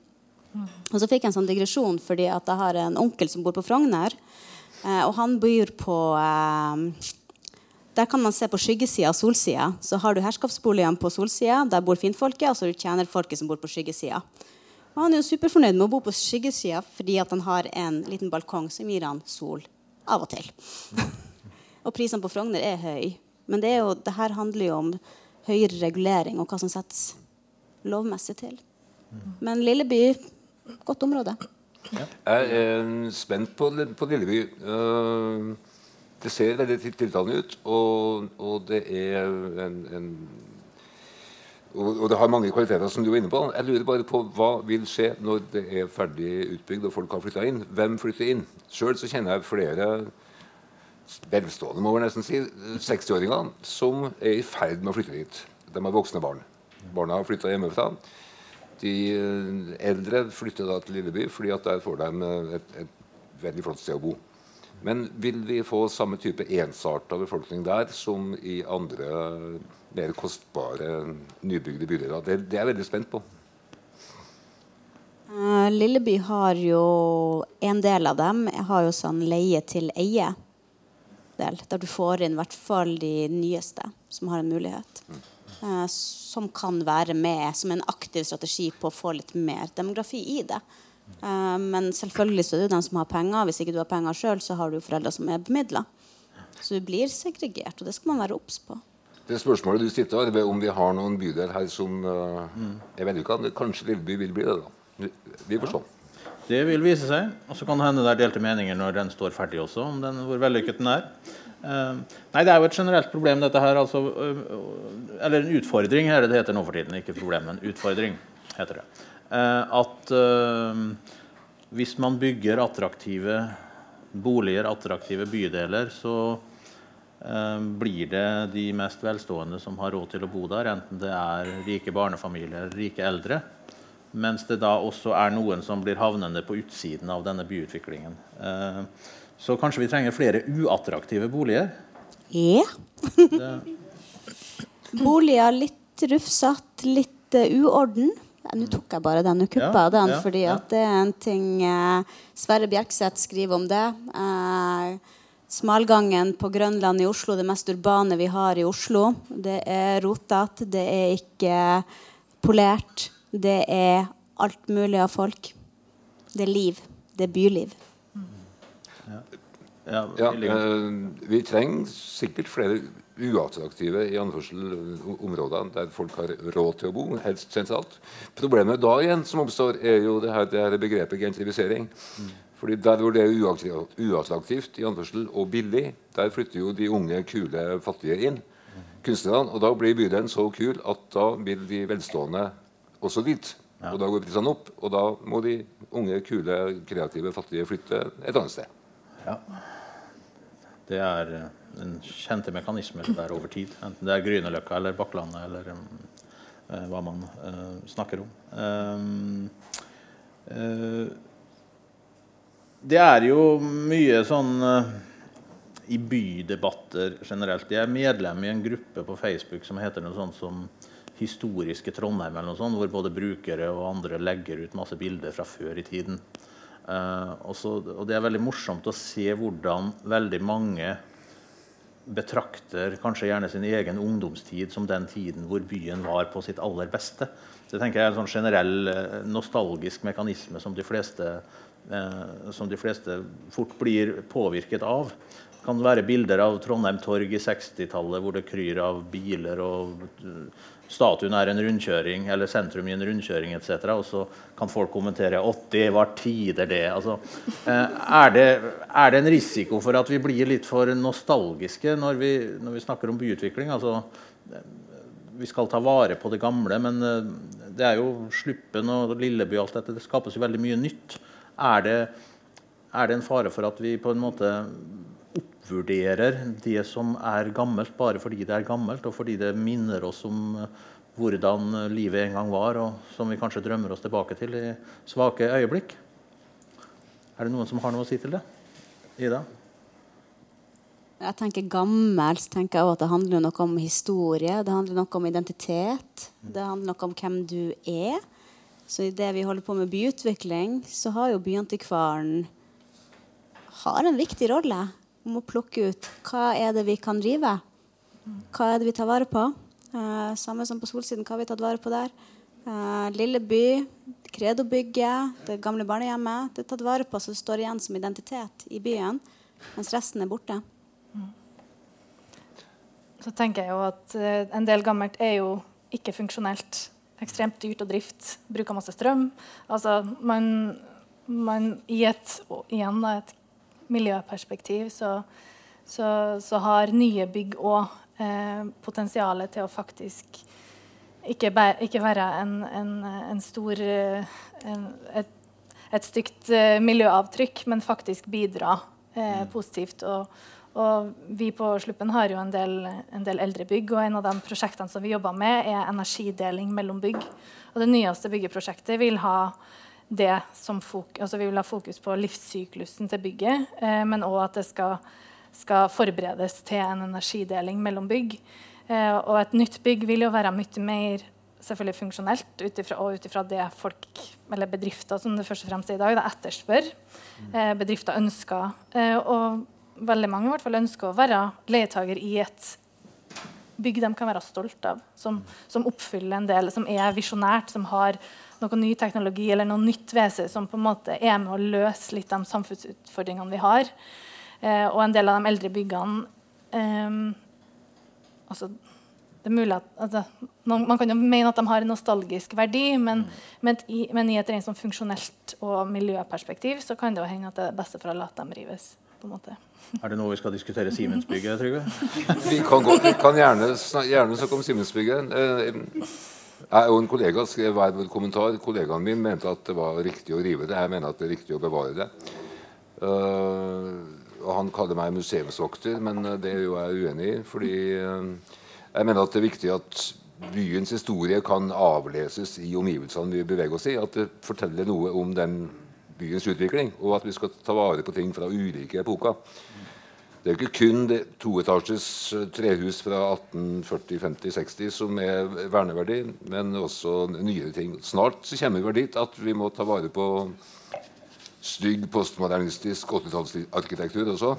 Og så fikk jeg en sånn digresjon fordi at jeg har en onkel som bor på Frogner. Eh, og han byr på eh, Der kan man se på skyggesida og solsida. Så har du herskapsboligene på solsida, der bor finfolket, og så har du tjenerfolket som bor på skyggesida. Og han er jo superfornøyd med å bo på skyggesida fordi at han har en liten balkong som gir han sol av og til. [LAUGHS] og prisene på Frogner er høy. Men det, er jo, det her handler jo om høyere regulering og hva som settes lovmessig til. Men Lilleby godt område. Ja. Jeg er spent på, på Lilleby. Uh, det ser veldig tiltalende ut, og, og det er en, en og, det har mange kvaliteter, som du var inne på. Jeg lurer bare på Hva vil skje når det er ferdig utbygd og folk har flytta inn? Hvem flytter inn? Sjøl kjenner jeg flere velstående må nesten si, 60-åringer som er i ferd med å flytte dit. De har voksne barn. Barna har flytta hjemmefra. De eh, eldre flytter da til Lilleby fordi at der får de et, et veldig flott sted å bo. Men vil vi få samme type ensarta befolkning der som i andre mer kostbare nybygde bydeler? Det, det er jeg veldig spent på. Uh, Lilleby har jo En del av dem har jo sånn leie til eie. Del, der du får inn i hvert fall de nyeste som har en mulighet. Uh, som kan være med som en aktiv strategi på å få litt mer demografi i det. Uh, men selvfølgelig så er det jo den som har penger. Hvis ikke du har penger sjøl, så har du foreldre som er bemidla. Så du blir segregert, og det skal man være obs på. Det spørsmålet du sitter er om vi har noen bydel her som uh, er vellykka. Kanskje Lilleby vil bli det. da. Vi får se. Ja. Det vil vise seg. Og så kan det hende det er delte meninger når den står ferdig også, om den, hvor vellykket den er. Uh, nei, Det er jo et generelt problem, dette her. Altså, uh, eller en utfordring, er det det heter nå for tiden. Ikke problem, men utfordring heter det. Eh, at eh, hvis man bygger attraktive boliger, attraktive bydeler, så eh, blir det de mest velstående som har råd til å bo der, enten det er rike barnefamilier eller rike eldre. Mens det da også er noen som blir havnende på utsiden av denne byutviklingen. Så kanskje vi trenger flere uattraktive boliger? Ja. Boliger litt rufsete, litt uorden. Nå tok jeg bare den, og kuppa ja, den, ja, fordi ja. det er en ting eh, Sverre Bjerkseth skriver om det. Eh, smalgangen på Grønland i Oslo, det mest urbane vi har i Oslo. Det er rotete, det er ikke polert. Det er alt mulig av folk. Det er liv. Det er byliv. Ja, eh, vi trenger sikkert flere uattraktive i områder der folk har råd til å bo, helst sentralt. Problemet da igjen som oppstår, er jo det her, det her begrepet gentrifisering. Mm. Fordi Der hvor det er uattraktivt i anførsel, og billig, der flytter jo de unge, kule, fattige inn. kunstnerne, Og da blir bydelen så kul at da vil de velstående også dit. Ja. Og da går prisene opp, og da må de unge, kule, kreative, fattige flytte et annet sted. Ja. Det er eh, den kjente mekanismer der over tid. Enten det er Grünerløkka eller Bakklandet eller um, hva man uh, snakker om. Um, uh, det er jo mye sånn uh, i bydebatter generelt. Jeg er medlem i en gruppe på Facebook som heter noe sånt som Historiske Trondheim, eller noe sånt, hvor både brukere og andre legger ut masse bilder fra før i tiden. Uh, og, så, og, Det er veldig morsomt å se hvordan veldig mange betrakter kanskje gjerne sin egen ungdomstid som den tiden hvor byen var på sitt aller beste. Det tenker jeg er en sånn generell eh, nostalgisk mekanisme som de fleste, eh, som de fleste fort blir påvirket av. Det kan være bilder av Trondheim torg i 60-tallet hvor det kryr av biler og eh, statuen er en rundkjøring, eller sentrum i en rundkjøring etc. Og så kan folk kommentere 80 var tider det. Altså, eh, er, det er det en risiko for at vi blir litt for nostalgiske når vi, når vi snakker om byutvikling? Altså, vi skal ta vare på det gamle, men eh, det er jo Sluppen og Lilleby og alt dette. Det skapes jo veldig mye nytt. Er det, er det en fare for at vi på en måte oppvurderer det som er gammelt, bare fordi det er gammelt, og fordi det minner oss om eh, hvordan livet en gang var, og som vi kanskje drømmer oss tilbake til i svake øyeblikk. Er det noen som har noe å si til det? Ida? Jeg tenker gammelt, tenker jeg også at det handler noe om historie. Det handler noe om identitet. Det handler noe om hvem du er. Så i det vi holder på med byutvikling, så har jo Byantikvaren har en viktig rolle om å plukke ut hva er det vi kan drive. Hva er det vi tar vare på? Eh, samme som på Solsiden, hva har vi tatt vare på der? Eh, lille by, Kredobygget, det gamle barnehjemmet. Det er tatt vare på så det står igjen som identitet i byen, mens resten er borte. Så tenker jeg jo at uh, en del gammelt er jo ikke funksjonelt. Ekstremt dyrt å drifte, bruker masse strøm. Altså, man, man I et, igjen et miljøperspektiv så, så, så har nye bygg òg eh, potensial til å faktisk ikke, bære, ikke være en, en, en stor en, et, et, stygt uh, miljøavtrykk, men faktisk bidra eh, mm. positivt. Og, og, vi på Sluppen har jo en del, en del eldre bygg, og en av de prosjektene som vi jobber med, er energideling mellom bygg. Og det nyeste byggeprosjektet vil ha det som fokus, altså vi vil ha fokus på livssyklusen til bygget, eh, men òg at det skal, skal, forberedes til en energideling mellom bygg. Eh, og et nytt bygg vil jo være mye mer selvfølgelig funksjonelt utifra, og ut ifra det folk, eller bedrifter som det først og fremst er i dag, da, etterspør. Eh, bedrifter ønsker, eh, og veldig mange i hvert fall ønsker å være leietager i et bygg de kan være stolt av, som, som oppfyller en del, som er visjonært, som har noe ny teknologi eller noe nytt ved seg som på en måte er med å løse litt de samfunnsutfordringene vi har. Eh, og en del av de eldre byggene eh, altså, det er mulig at, altså, Man kan jo mene at de har en nostalgisk verdi, men, men, i, men i, et rent sånn funksjonelt og miljøperspektiv så kan det jo hende at det er beste for alle at de rives. På en måte. Er det noe vi skal diskutere Simensbygget, Trygve? [LAUGHS] Vi kan, gå, vi kan gjerne, gjerne snakke om Siemens-bygget. Eh, jeg og en kollega skrev hver vår kommentar. Kollegaen min mente at det var riktig å rive det. Jeg mener at det er riktig å bevare det. Uh, og Han kaller meg museumsvokter, men eh, det er jo jeg uenig i. fordi jeg mener at det er viktig at byens historie kan avleses i omgivelsene vi beveger oss i. At det forteller noe om den byens utvikling, og at vi skal ta vare på ting fra ulike epoker. Det er ikke kun det toetasjes eh, trehus fra 1840-, 50-, 60 som er verneverdig, men også nyere ting. Snart så kommer vi dit at vi må ta vare på stygg postmodernistisk 80-tallsarkitektur også.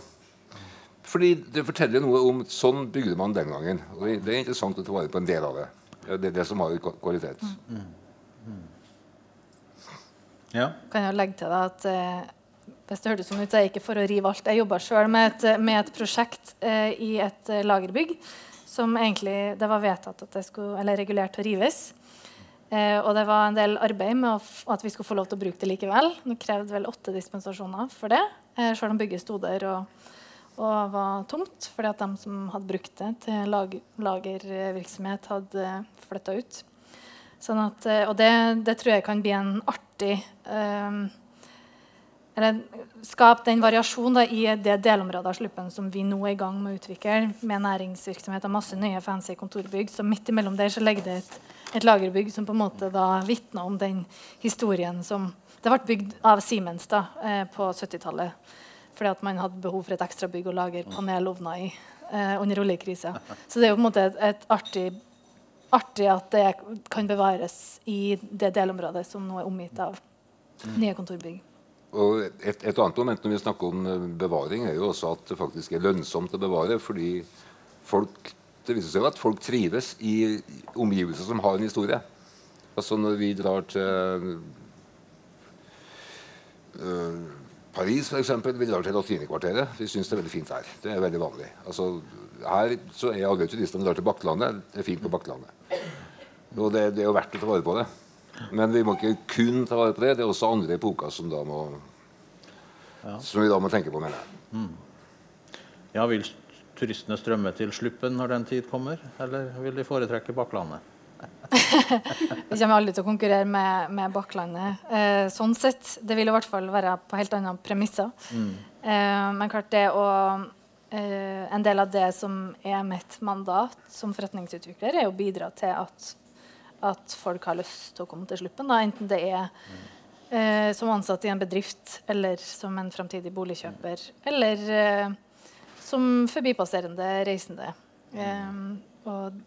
Fordi det forteller noe om Sånn bygde man den gangen. Og det er interessant å ta vare på en del av det. Det er det som har kvalitet. Mm. Ja. Kan jeg legge til deg at eh, hvis det hørtes sånn ut, så er jeg ikke for å rive alt. Jeg jobba sjøl med, med, et prosjekt eh, i et eh, lagerbygg som egentlig det var vedtatt at det skulle, eller regulert til å rives. Eh, og det var en del arbeid med at vi skulle få lov til å bruke det likevel. Det krevde vel åtte dispensasjoner for det, eh, sjøl om bygget sto der og, og var tomt. Fordi at de som hadde brukt det til lag, lagervirksomhet, hadde flytta ut. Sånn at, eh, og det, det, tror jeg kan bli en artig um, eller skape den variasjonen i det delområdet av Sluppen som vi nå er i gang med å utvikle, med næringsvirksomhet og masse nye fancy kontorbygg. Så midt imellom der så ligger det et, et lagerbygg som på en måte da vitner om den historien som Det ble bygd av Siemens da, eh, på 70-tallet fordi at man hadde behov for et ekstra bygg å lagre panelovner i eh, under oljekrisa. [LAUGHS] Så det er jo på en måte et, et artig, artig at det kan bevares i det delområdet som nå er omgitt av nye kontorbygg. Og et, et, annet moment når vi snakker om eh, bevaring, er jo også at det faktisk er lønnsomt å bevare. fordi folk, det viser seg jo at folk trives i omgivelser som har en historie. Altså Når vi drar til øh, Paris, f.eks. Vi drar til Latinekvarteret. Vi syns det er veldig fint der. Det er veldig vanlig. Altså, her så er alle turistene drar til Bakklandet. Det er fint på Bakklandet. Og det, det er jo verdt å ta vare på det. Men vi må ikke kun ta vare på det. Det er også andre epoker som, da må, ja. som vi da må tenke på, mener jeg. Mm. Ja, Vil turistene strømme til Sluppen når den tid kommer, eller vil de foretrekke Bakklandet? [LAUGHS] vi kommer aldri til å konkurrere med, med Bakklandet. Eh, sånn sett. Det vil i hvert fall være på helt andre premisser. Mm. Eh, men klart det å eh, En del av det som er mitt mandat som forretningsutvikler, er å bidra til at at folk har lyst til å komme til sluppen. Da. Enten det er uh, som ansatt i en bedrift, eller som en framtidig boligkjøper, eller uh, som forbipasserende reisende. Og,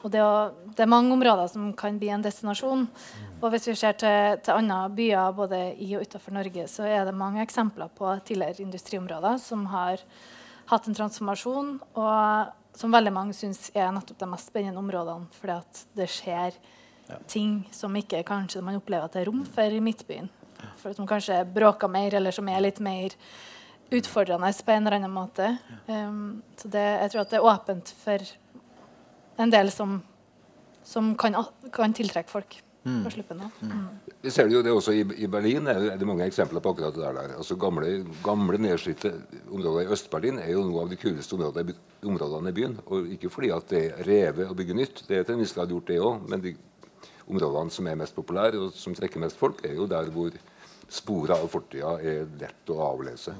og det, det, er mange områder som kan bli en destinasjon. Og hvis vi ser til, til andre byer både i og utenfor Norge, så er det mange eksempler på tidligere industriområder som har hatt en transformasjon. og som veldig mange syns er nettopp de mest spennende områdene. Fordi at det skjer ja. ting som ikke kanskje man opplever at det er rom for i Midtbyen. For Som kanskje bråker mer, eller som er litt mer utfordrende på en eller annen måte. Um, så det, jeg tror at det er åpent for en del som, som kan, kan tiltrekke folk. Mm. på sluppen. Mm. Vi ser det jo det også i, i Berlin. er det mange eksempler på akkurat det der. Altså Gamle, gamle nedslitte områder i Øst-Berlin er jo noe av de kuleste områdene, områdene, i byen. Og ikke fordi at det er revet og bygge nytt, det er til en viss grad gjort det òg. Men de områdene som er mest populære og som trekker mest folk, er jo der hvor sporet av fortida er lett å avlese.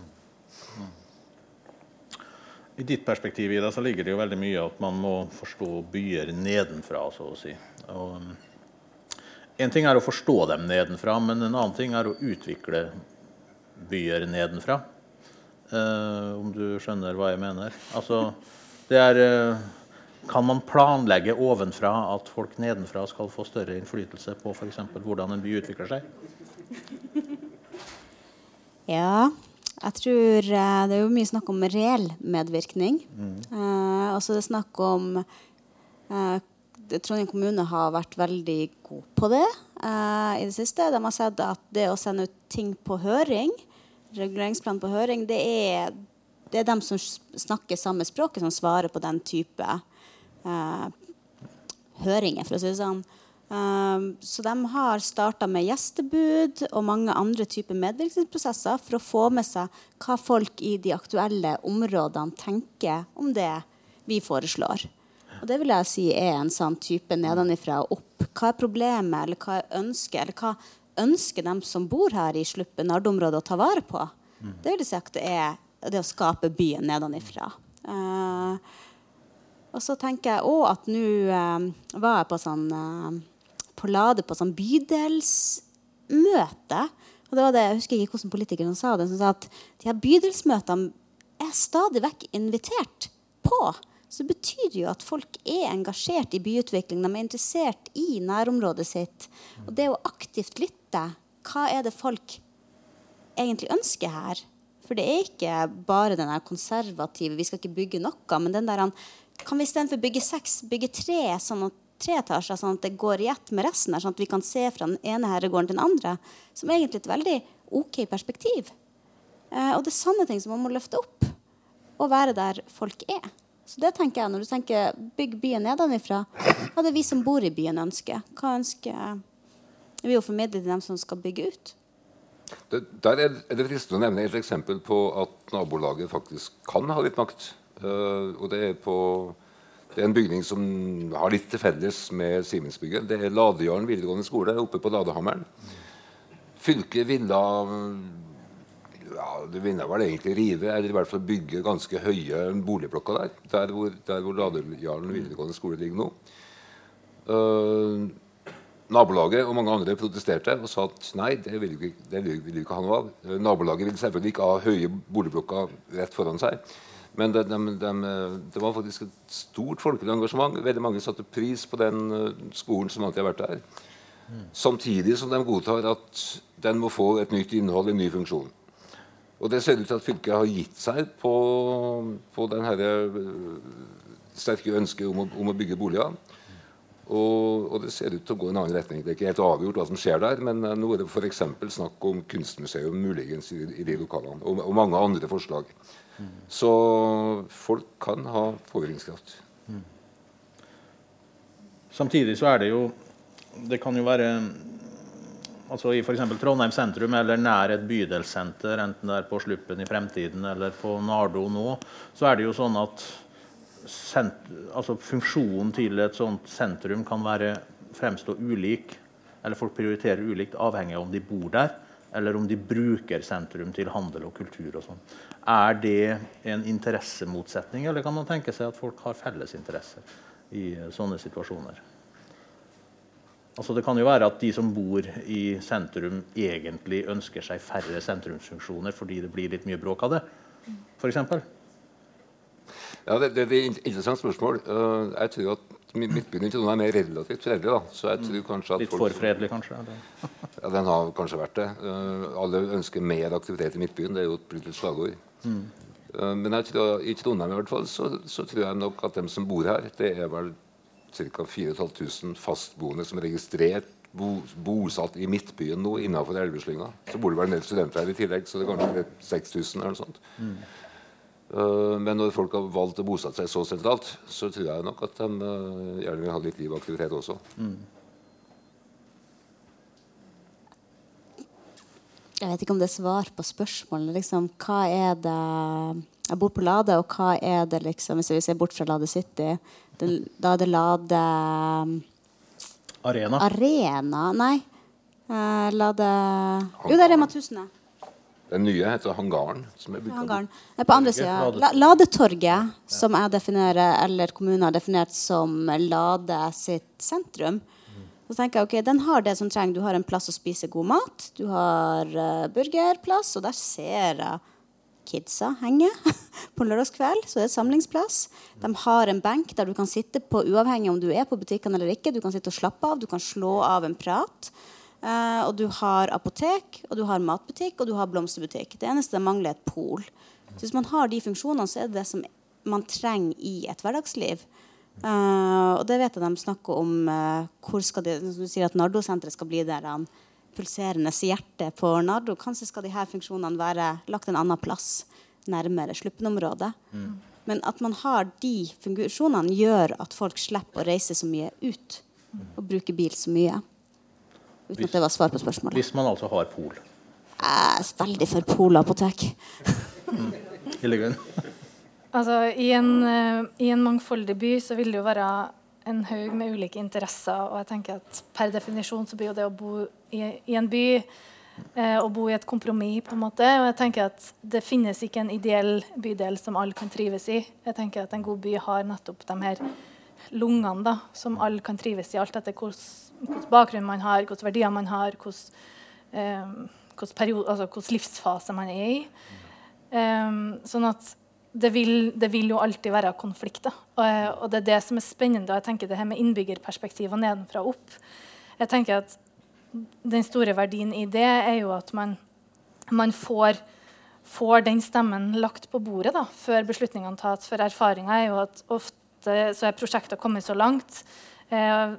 I ditt perspektiv Ida, så ligger det jo veldig mye at man må forstå byer nedenfra. så å si. Og en ting er å forstå dem nedenfra, men en annen ting er å utvikle byer nedenfra. Uh, om du skjønner hva jeg mener. Altså, det er uh, Kan man planlegge ovenfra at folk nedenfra skal få større innflytelse på f.eks. hvordan en by utvikler seg? Ja, jeg tror uh, det er jo mye snakk om reell medvirkning. Mm. og det er snakk om Trondheim kommune har vært veldig god på det eh, i det siste. De har sett at det å sende ut ting på høring, reguleringsplan på høring, det er, det er dem som snakker samme språket, som svarer på den type eh, høringer, for å si det sånn. Um, så de har starta med gjestebud og mange andre typer medvirkningsprosesser for å få med seg hva folk i de aktuelle områdene tenker om det vi foreslår. Og det vil jeg si er en sånn type nedenifra og opp. Hva er problemet, eller hva er ønsket, eller hva ønsker de som bor her i Sluppen Nardområdet, å ta vare på? Mm. Det vil si at det er det å skape byen nedenifra. Uh, og så tenker jeg òg at nå uh, var jeg på sånn uh, på Lade på sånn bydelsmøte. Og det var det, Jeg husker ikke hvordan politikeren sa det. som sa at de her bydelsmøtene er stadig vekk invitert på så betyr det jo at folk er engasjert i byutvikling. De er interessert i nærområdet sitt. Og det å aktivt lytte Hva er det folk egentlig ønsker her? For det er ikke bare den konservative vi skal ikke bygge noe, men den der Kan vi istedenfor bygge seks, bygge tre, sånn at, tre etasjer, sånn at det går i ett med resten, her, sånn at vi kan se fra den ene herregården til den andre? Som er egentlig et veldig OK perspektiv. Eh, og det er sånne ting som man må løfte opp. Og være der folk er. Så det tenker jeg, Når du tenker bygg byen nedenfra. hva er det vi som bor i byen, ønsker? Hva ønsker vi å formidle til dem som skal bygge ut? Det, der er det fristende å nevne et eksempel på at nabolaget faktisk kan ha litt makt. Uh, og det er, på, det er en bygning som har litt til felles med Simensbygget. Det er Ladejarn videregående skole oppe på Ladehammeren. Fylket ville ja, Det ville vel egentlig rive, eller i hvert fall bygge ganske høye boligblokker der. Der hvor, der hvor Ladejarlen videregående skole ligger nå. Uh, nabolaget og mange andre protesterte og sa at nei, det vil vi ikke, vil ikke ha noe av. Uh, nabolaget vil selvfølgelig ikke ha høye boligblokker rett foran seg. Men det, de, de, det var faktisk et stort folkelig engasjement. Veldig mange satte pris på den uh, skolen som alltid har vært der. Samtidig som de godtar at den må få et nytt innhold, en ny funksjon. Og det ser ut til at fylket har gitt seg på, på den eh, sterke ønsket om å, om å bygge boliger. Og, og, det ser ut til å gå i en annen retning. Det er ikke helt avgjort hva som skjer der, men uh, nå er det f.eks. snakk om kunstmuseum muligens i, i de lokalene, og, og, mange andre forslag. Mm. Så folk kan ha påvirkningskraft. Mm. Samtidig så er det jo Det kan jo være altså I f.eks. Trondheim sentrum eller nær et bydelssenter, enten det er på Sluppen i fremtiden eller på Nardo nå, så er det jo sånn at altså funksjonen til et sånt sentrum kan være, fremstå ulik, eller folk prioriterer ulikt, avhengig av om de bor der, eller om de bruker sentrum til handel og kultur. og sånn. Er det en interessemotsetning, eller kan man tenke seg at folk har felles interesser i sånne situasjoner? Altså Det kan jo være at de som bor i sentrum, egentlig ønsker seg færre sentrumsfunksjoner fordi det blir litt mye bråk av det, f.eks. Ja, det, det, er et interessant spørsmål. Uh, jeg tror at Midtbyen i Trondheim er mer relativt fredelig. da. Så jeg tror kanskje at Litt for fredelig, kanskje? [LAUGHS] ja, Den har kanskje vært det. Uh, alle ønsker mer aktivitet i Midtbyen. Det er jo et politisk slagord. Mm. Uh, men jeg tror, i Trondheim i hvert fall, så, så, tror jeg nok at dem som bor her, det er vel ca. 4500 fastboende som er registrert bo, bosatt i Midtbyen nå innenfor Elveslynga. Så bor det vel en del studenter her i tillegg, så det er kanskje 6000 eller noe sånt. Mm. Uh, men når folk har valgt å bosette seg så sentralt, så tror jeg nok at de uh, gjerne vil ha litt liv og aktivitet også. Mm. Jeg vet ikke om det er svar på spørsmålet. Liksom, hva er det Jeg bor på Lade, og hva er det liksom Hvis vi ser bort fra Lade City, det, da det Lade Arena. Arena? Nei. Uh, Lade Jo, det er Rema 1000. Den nye heter Hangaren. som er Hangaren. På andre sida. Ladetorget, som jeg definerer, eller kommunen har definert som Lade sitt sentrum. Så tenker jeg, ok, Den har det som trenger. Du har en plass å spise god mat. Du har uh, burgerplass, og der ser jeg kidsa henger [LAUGHS] på lørdagskveld. Så det er et samlingsplass. De har en benk der du kan sitte på uavhengig om du er på butikken eller ikke. Du kan sitte og slappe av, du kan slå av en prat. Uh, og du har apotek, og du har matbutikk og du har blomsterbutikk. Det eneste det mangler, er et pol. Så hvis man har de funksjonene, så er det det som man trenger i et hverdagsliv. Uh, og det vet jeg de snakker om. Uh, hvor skal de, Du sier at Nardo-senteret skal bli der han pulserende hjerte på Nardo. Kanskje skal de her funksjonene være lagt en annen plass, nærmere Sluppen-området. Mm. Men at man har de funksjonene, gjør at folk slipper å reise så mye ut og bruke bil så mye. Uten at det var svar på spørsmålet. Hvis man altså har pol? Jeg er veldig for polapotek. mm. altså, i en, uh, I en mangfoldig by så vil det jo være en haug med ulike interesser. Og jeg tenker at per definisjon så blir jo det å bo i, i en by eh, å bo i et kompromiss. på en måte, og jeg tenker at Det finnes ikke en ideell bydel som alle kan trives i. Jeg tenker at En god by har nettopp de her lungene da, som alle kan trives i, alt etter hvilken bakgrunn man har, hvilke verdier man har, hvilken eh, altså, livsfase man er i. Um, sånn at det vil, det vil, jo alltid være konflikter. Og, og, det er det som er spennende. og jeg tenker det her med innbyggerperspektivet nedenfra og opp. Jeg tenker at Den store verdien i det er jo at man, man får, får, den stemmen lagt på bordet da, før beslutningene tas. For erfaringa er jo at ofte så er prosjektet kommet så langt eh,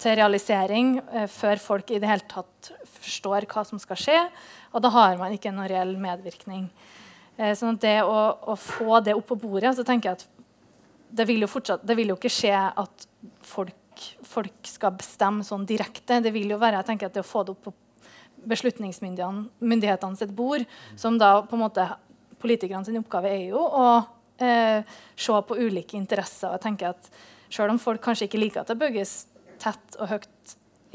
til realisering eh, før folk i det hele tatt forstår hva som skal skje. Og da har man ikke noen reell medvirkning. Eh, sånn at det å, å, få det opp på bordet så tenker jeg at det vil jo, fortsatt, det vil jo ikke skje at folk, folk, skal bestemme sånn direkte. Det vil jo være jeg tenker at det å få det opp på beslutningsmyndighetene sitt bord, som da på en måte Politikerne sin oppgave er jo å eh, se på ulike interesser. og jeg tenker at Selv om folk kanskje ikke liker at det bygges tett og høyt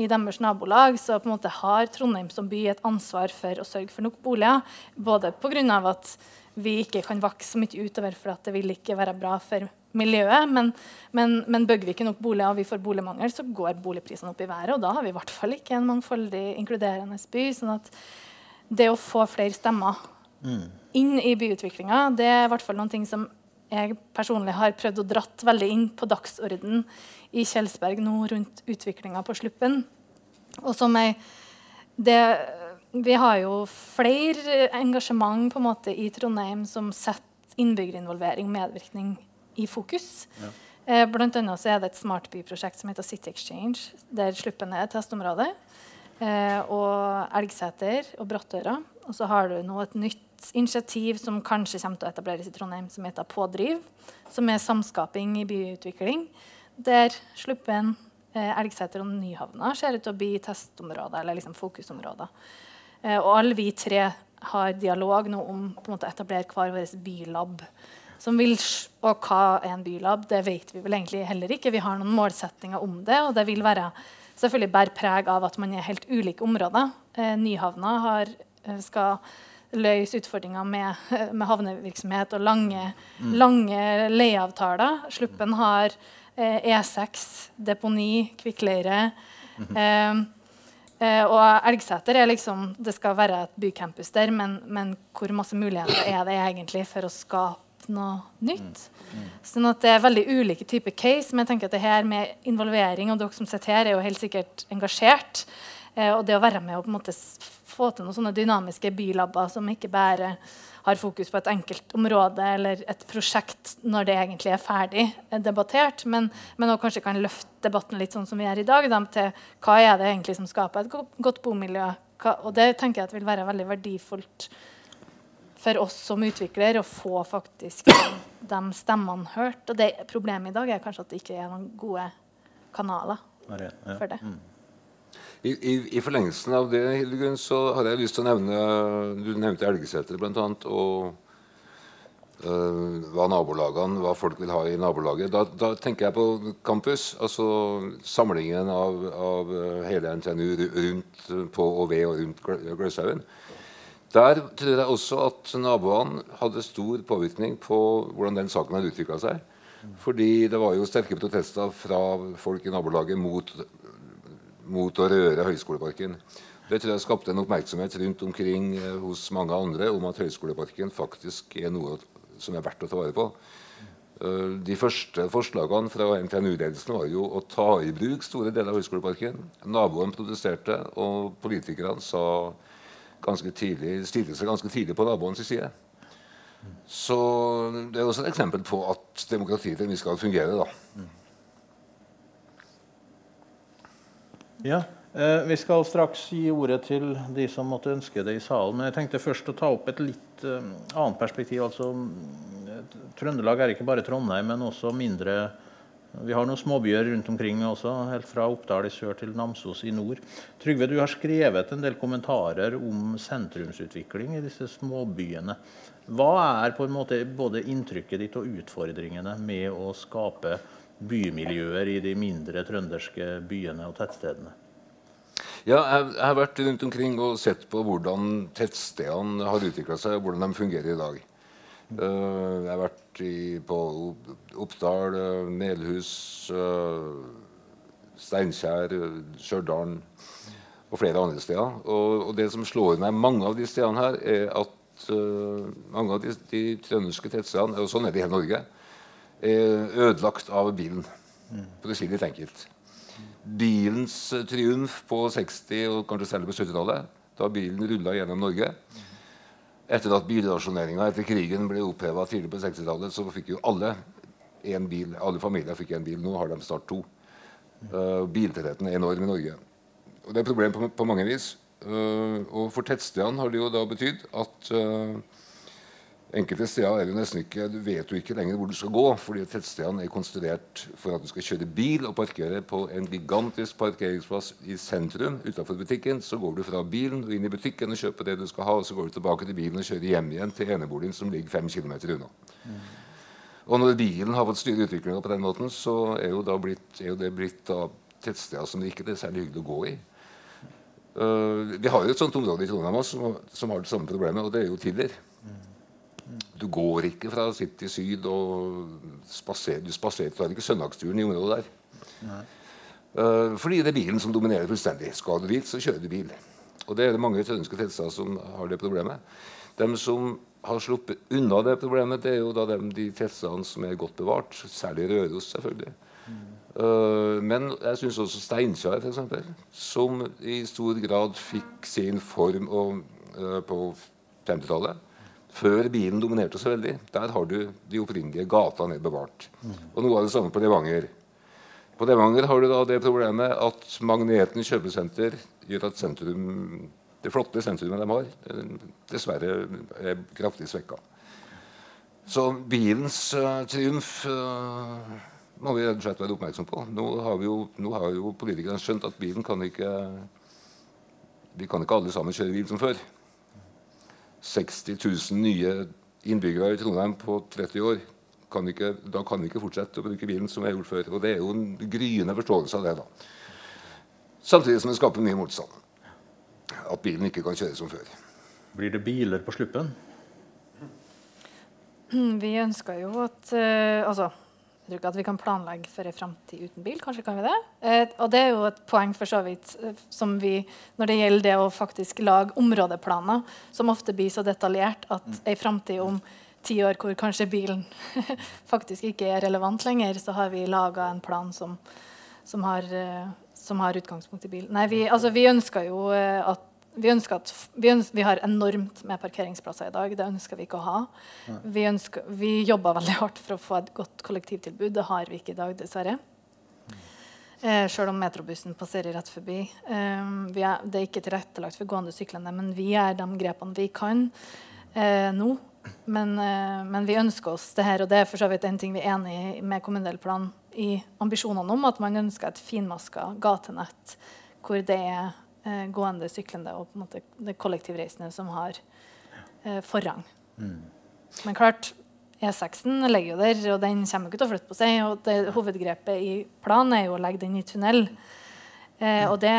i deres nabolag, så på en måte har Trondheim som by et ansvar for å sørge for nok boliger. Både pga. at vi ikke kan vokse så mye utover for at det vil ikke være bra for miljøet. Men, men, men bygger vi ikke nok boliger og vi får boligmangel, så går boligprisene opp i været. Og da har vi i hvert fall ikke en mangfoldig, inkluderende by. sånn at det å få flere stemmer mm inn i byutviklinga, det er i hvert fall noen ting som jeg personlig har prøvd å dratt veldig inn på dagsorden i Kjelsberg nå rundt utviklinga på Sluppen. Og som jeg det, Vi har jo flere engasjement på en måte i Trondheim som setter innbyggerinvolvering og medvirkning i fokus. Ja. Eh, blant annet så er det et smartbyprosjekt som heter City Exchange, der Sluppen er et testområde. Eh, og Elgseter og Brattøra. Og så har du nå et nytt initiativ som kanskje kommer til å etableres i Trondheim, som heter Pådriv. Som er samskaping i byutvikling. Der Sluppen, eh, Elgseter og Nyhavna ser ut til å bli testområder, eller liksom fokusområder. Eh, og alle vi tre har dialog nå om å etablere hver vår bylab. Som vil, og hva er en bylab? Det vet vi vel egentlig heller ikke. Vi har noen målsettinger om det. og det vil være selvfølgelig bærer preg av at man er helt ulike områder. Eh, Nyhavna har, eh, skal løse utfordringer med, [LAUGHS] med havnevirksomhet og lange, mm. lange leieavtaler. Sluppen har eh, E6, deponi, kvikkleire. Mm -hmm. eh, og Elgseter er liksom Det skal være et bycampus der, men, men hvor masse muligheter er det egentlig for å skape noe nytt. Mm. Sånn at det er veldig ulike typer case. Men jeg tenker at det her med involvering, og dere som sitter her, er jo helt sikkert engasjert. Eh, og det å være med og på en måte få til noen sånne dynamiske bylabber som ikke bare har fokus på et enkelt område eller et prosjekt når det egentlig er ferdig eh, debattert, men, men også kanskje kan løfte debatten litt sånn som vi gjør i dag, da, til hva er det egentlig som skaper et godt bomiljø. Og det tenker jeg at vil være veldig verdifullt for oss som utvikler å få faktisk de stemmene hørt. Og det Problemet i dag er kanskje at det ikke er noen gode kanaler for det. I, i, I, forlengelsen av det Hildegunn, så har jeg lyst til å nevne Du nevnte Elgeseter bl.a. Og øh, hva nabolagene, hva folk vil ha i nabolaget. Da, da tenker jeg på campus. Altså samlingen av, av hele NTNU rundt på og ved og rundt Gløshaugen. Der tror jeg også at naboene hadde stor påvirkning på hvordan den saken hadde utvikla seg. Fordi det var jo sterke protester fra folk i nabolaget mot, mot å røre Høyskoleparken. Det tror jeg skapte en oppmerksomhet rundt omkring eh, hos mange andre om at Høyskoleparken faktisk er noe som er verdt å ta vare på. Uh, de første forslagene fra NTNU-ledelsen var jo å ta i bruk store deler av Høyskoleparken. Naboen protesterte, og politikerne tidlig, stilte seg ganske tidlig på naboens side. Så det er også et eksempel på at demokratiet til skal fungere. da. Ja, eh, Vi skal straks gi ordet til de som måtte ønske det i salen. Men jeg tenkte først å ta opp et litt eh, annet perspektiv. altså Trøndelag er ikke bare Trondheim, men også mindre vi har noen småbyer rundt omkring også, helt fra Oppdal i sør til Namsos i nord. Trygve, du har skrevet en del kommentarer om sentrumsutvikling i disse småbyene. Hva er på en måte både inntrykket ditt og utfordringene med å skape bymiljøer i de mindre trønderske byene og tettstedene? Ja, jeg, har vært rundt omkring og sett på hvordan tettstedene har utvikla seg, og hvordan de fungerer i dag. Uh, jeg har vært i, på Oppdal, uh, Melhus, uh, Steinkjer, Stjørdal og flere andre steder. Og, og, det som slår meg mange av de stedene her, er at mange av de, de trønderske tettstedene, og sånn er det i hele Norge, ødelagt av bilen. For å si det litt enkelt. Bilens triumf på 60- og kanskje særlig på 70-tallet, da bilen rulla gjennom Norge, etter at bilrasjoneringa etter krigen ble oppheva tidlig på 60-tallet, så fikk jo alle en bil. Alle familier fikk en bil. Nå har de snart to. Uh, biltettheten er enorm i Norge. Og Det er et problem på, på mange vis. Uh, og for tettstedene har det jo da betydd at uh, Enkelte steder er det nesten ikke, du vet jo ikke lenger hvor du skal gå, fordi tettstedene er konstruert for at du skal kjøre bil og parkere på en gigantisk parkeringsplass i sentrum utenfor butikken. Så går du fra bilen og inn i butikken og kjøper det du skal ha, og så går du tilbake til bilen og kjører hjem igjen til eneboligen som ligger fem km unna. Mm. Og når bilen har fått styre utviklinga på den måten, så er jo, blitt, er jo det blitt da tettsteder som det ikke er særlig hyggelig å gå i. Uh, vi har jo et sånt område i Trondheim som, som har det samme problemet, og det er jo Tiller. Mm. Du går ikke fra City syd og spaserer, du spaserer, tar ikke søndagsturen i området der. Uh, fordi det er bilen som dominerer fullstendig. Skal du dit, så kjører du bil. Og det er det mange trønderske tettsteder som har det problemet. De som har sluppet unna det problemet, det er jo da de, de tettstedene som er godt bevart. Særlig Røros, selvfølgelig. Mm. Uh, men jeg syns også Steinkjer, f.eks., som i stor grad fikk sin form og, uh, på 50-tallet. Før bilen dominerte så veldig. Der har du de opprinnelige gata ned bevart. Mm. Og noe av det samme på Levanger. På Levanger har du da det problemet at Magneten kjøpesenter gjør at sentrum det flotte sentrumet de har, dessverre er kraftig svekka. Så bilens uh, triumf uh, må vi rett og slett være oppmerksom på. Nå har, jo, nå har jo politikerne skjønt at bilen kan ikke Vi kan ikke alle sammen kjøre bil som før. 60 000 nye innbyggere i Trondheim på 30 år. Kan ikke, da kan vi ikke fortsette å bruke bilen som vi har gjort før. Og det er jo en gryende forståelse av det. da. Samtidig som det skaper mye motstand at bilen ikke kan kjøre som før. Blir det biler på sluppen? Vi ønsker jo at uh, altså, tror ikke at vi kan planlegge for en framtid uten bil. Kanskje kan vi det? Eh, og det er jo et poeng for så vidt uh, som vi, når det gjelder det å faktisk lage områdeplaner, som ofte blir så detaljert at mm. ei framtid om ti år hvor kanskje bilen [LAUGHS] faktisk ikke er relevant lenger, så har vi laga en plan som, som har som har utgangspunkt i bil. Nei, vi, altså, vi ønsker jo eh, at vi ønsker at vi, ønsker, vi, har enormt med parkeringsplasser i dag. Det ønsker vi ikke å ha. Vi, ønsker, vi jobber veldig hardt for å få et godt kollektivtilbud. Det har vi ikke i dag, dessverre. Eh, Sjøl om metrobussen passerer rett forbi. Eh, er, det er ikke tilrettelagt for gående og syklende, men vi gjør de grepene vi kan eh, nå. Men, eh, men, vi ønsker oss det her, og det er for så vidt en ting vi er enig i med kommunedelplanen i ambisjonene om at man ønsker et finmaska gatenett hvor det er eh, gående, syklende og på en måte det kollektivreisende som har eh, forrang. Mm. Men klart, E6-en ligger jo der, og den kommer ikke til å flytte på seg. og det, Hovedgrepet i planen er jo å legge den i tunnel. Eh, og det,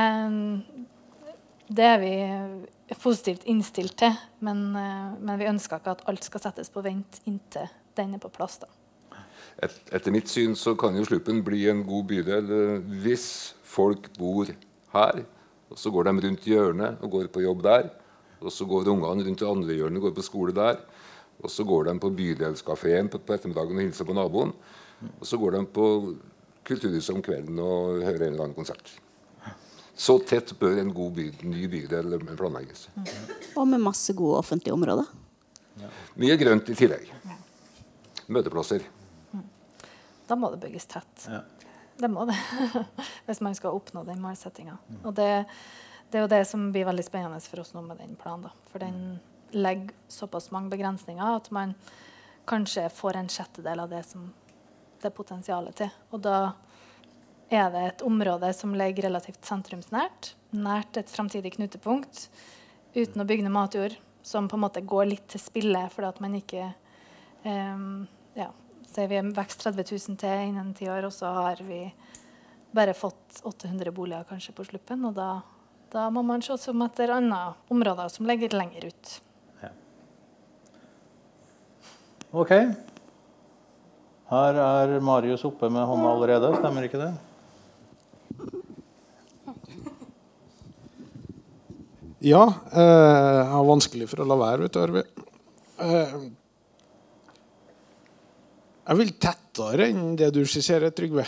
det, er vi positivt innstilt til, men, eh, men vi ønsker ikke at alt skal settes på vent inntil den er på plass. da et, etter mitt syn så kan jo Sluppen bli en god bydel eh, hvis folk bor her. Og så går de rundt hjørnet og går på jobb der. Og så går ungene rundt det andre hjørnet og går på skole der. Og så går de på bydelskafeen på, på ettermiddagen og hilser på naboen. Og så går de på Kulturhuset om kvelden og hører en eller annen konsert. Så tett bør en god by, ny bydel planlegges. Og med masse gode offentlige områder. Mye grønt i tillegg. Møteplasser. Da må det bygges tett. Ja. Det må det. [LAUGHS] Hvis man skal oppnå den målsettinga. Mm. Og det, det, er jo det som blir veldig spennende for oss nå med den planen. Da. For den legger såpass mange begrensninger at man kanskje får en sjettedel av det som det er potensialet til. Og da er det et område som ligger relativt sentrumsnært, nært et framtidig knutepunkt, uten å bygge ned matjord, som på en måte går litt til spille fordi at man ikke um, ja, sier vi vekst 30 000 til innen ti år, og så har vi bare fått 800 boliger kanskje på sluppen. Og da, da må man se som etter andre områder som ligger lenger ut. Ja. OK. Her er Marius oppe med hånda allerede, stemmer ikke det? Ja. Eh, jeg har vanskelig for å la være, vet du, Arvid. Eh, jeg vil tettere enn det du skisserer, Trygve.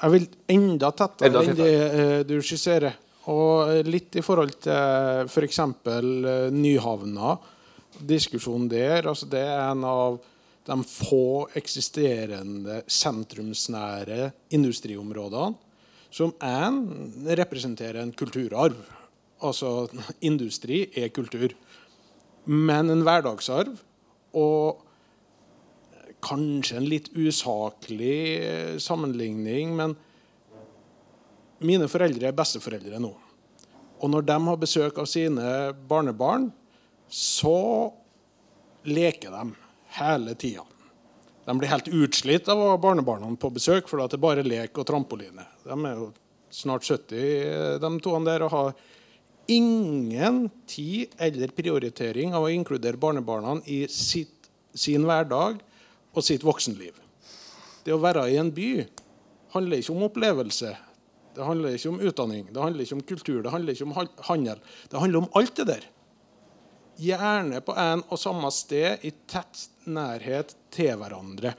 Jeg vil enda tettere enda enn det uh, du skisserer. Og eh, litt i forhold til f.eks. For uh, Nyhavna. Diskusjonen der. Altså det er en av de få eksisterende sentrumsnære industriområdene som én representerer en kulturarv. Altså industri er kultur. Men en hverdagsarv. Og kanskje en litt usaklig eh, sammenligning, men mine foreldre er besteforeldre nå. Og når de har besøk av sine barnebarn, så leker de hele tida. De blir helt utslitt av å ha barnebarna på besøk, for det er bare lek og trampoline. De er jo snart 70, eh, de to der, og har ingen tid eller prioritering av å inkludere barnebarna i sitt, sin hverdag og sitt voksenliv. Det å være i en by handler ikke om opplevelse. Det handler ikke om utdanning, det handler ikke om kultur, det handler ikke om handel. Det handler om alt det der. Gjerne på en og samme sted, i tett nærhet til hverandre.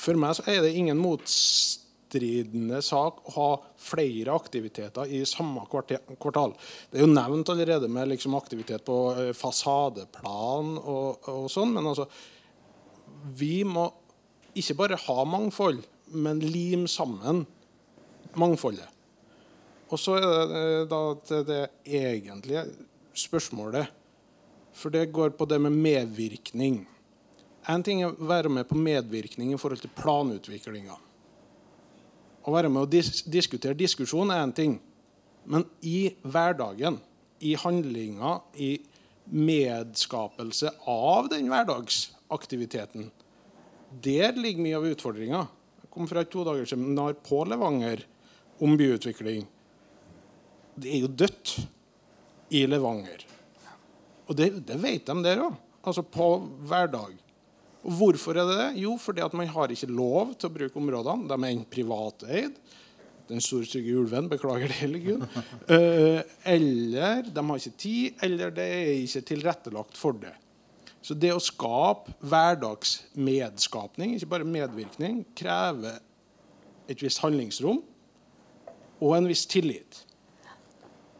For meg så er det ingen motstridende sak å ha flere aktiviteter i samme kvartal. Det er jo nevnt allerede med liksom aktivitet på eh, fasadeplan og, og sånn, men altså Vi må ikke bare ha mangfold, men lim sammen mangfoldet. Og så er det eh, da til det egentlige spørsmålet. For det går på det med medvirkning. En ting er å være med på medvirkning i forhold til planutviklinga. Å være med å dis diskutere diskusjon er én ting. Men i hverdagen, i handlinga, i medskapelse av den hverdagsaktiviteten, der ligger mye av utfordringa. Jeg kom fra et to dagers seminar på Levanger om byutvikling. Det er jo dødt i Levanger. Og det, det vet de der òg. Altså på hverdag. Og hvorfor er det det? Jo, fordi at man har ikke lov til å bruke områdene. De er privateid. Den store, stygge ulven. Beklager det, hele Gud. Uh, [LAUGHS] eller de har ikke tid, eller det er ikke tilrettelagt for det. Så det å skape hverdagsmedskapning, ikke bare medvirkning, krever et visst handlingsrom og en viss tillit.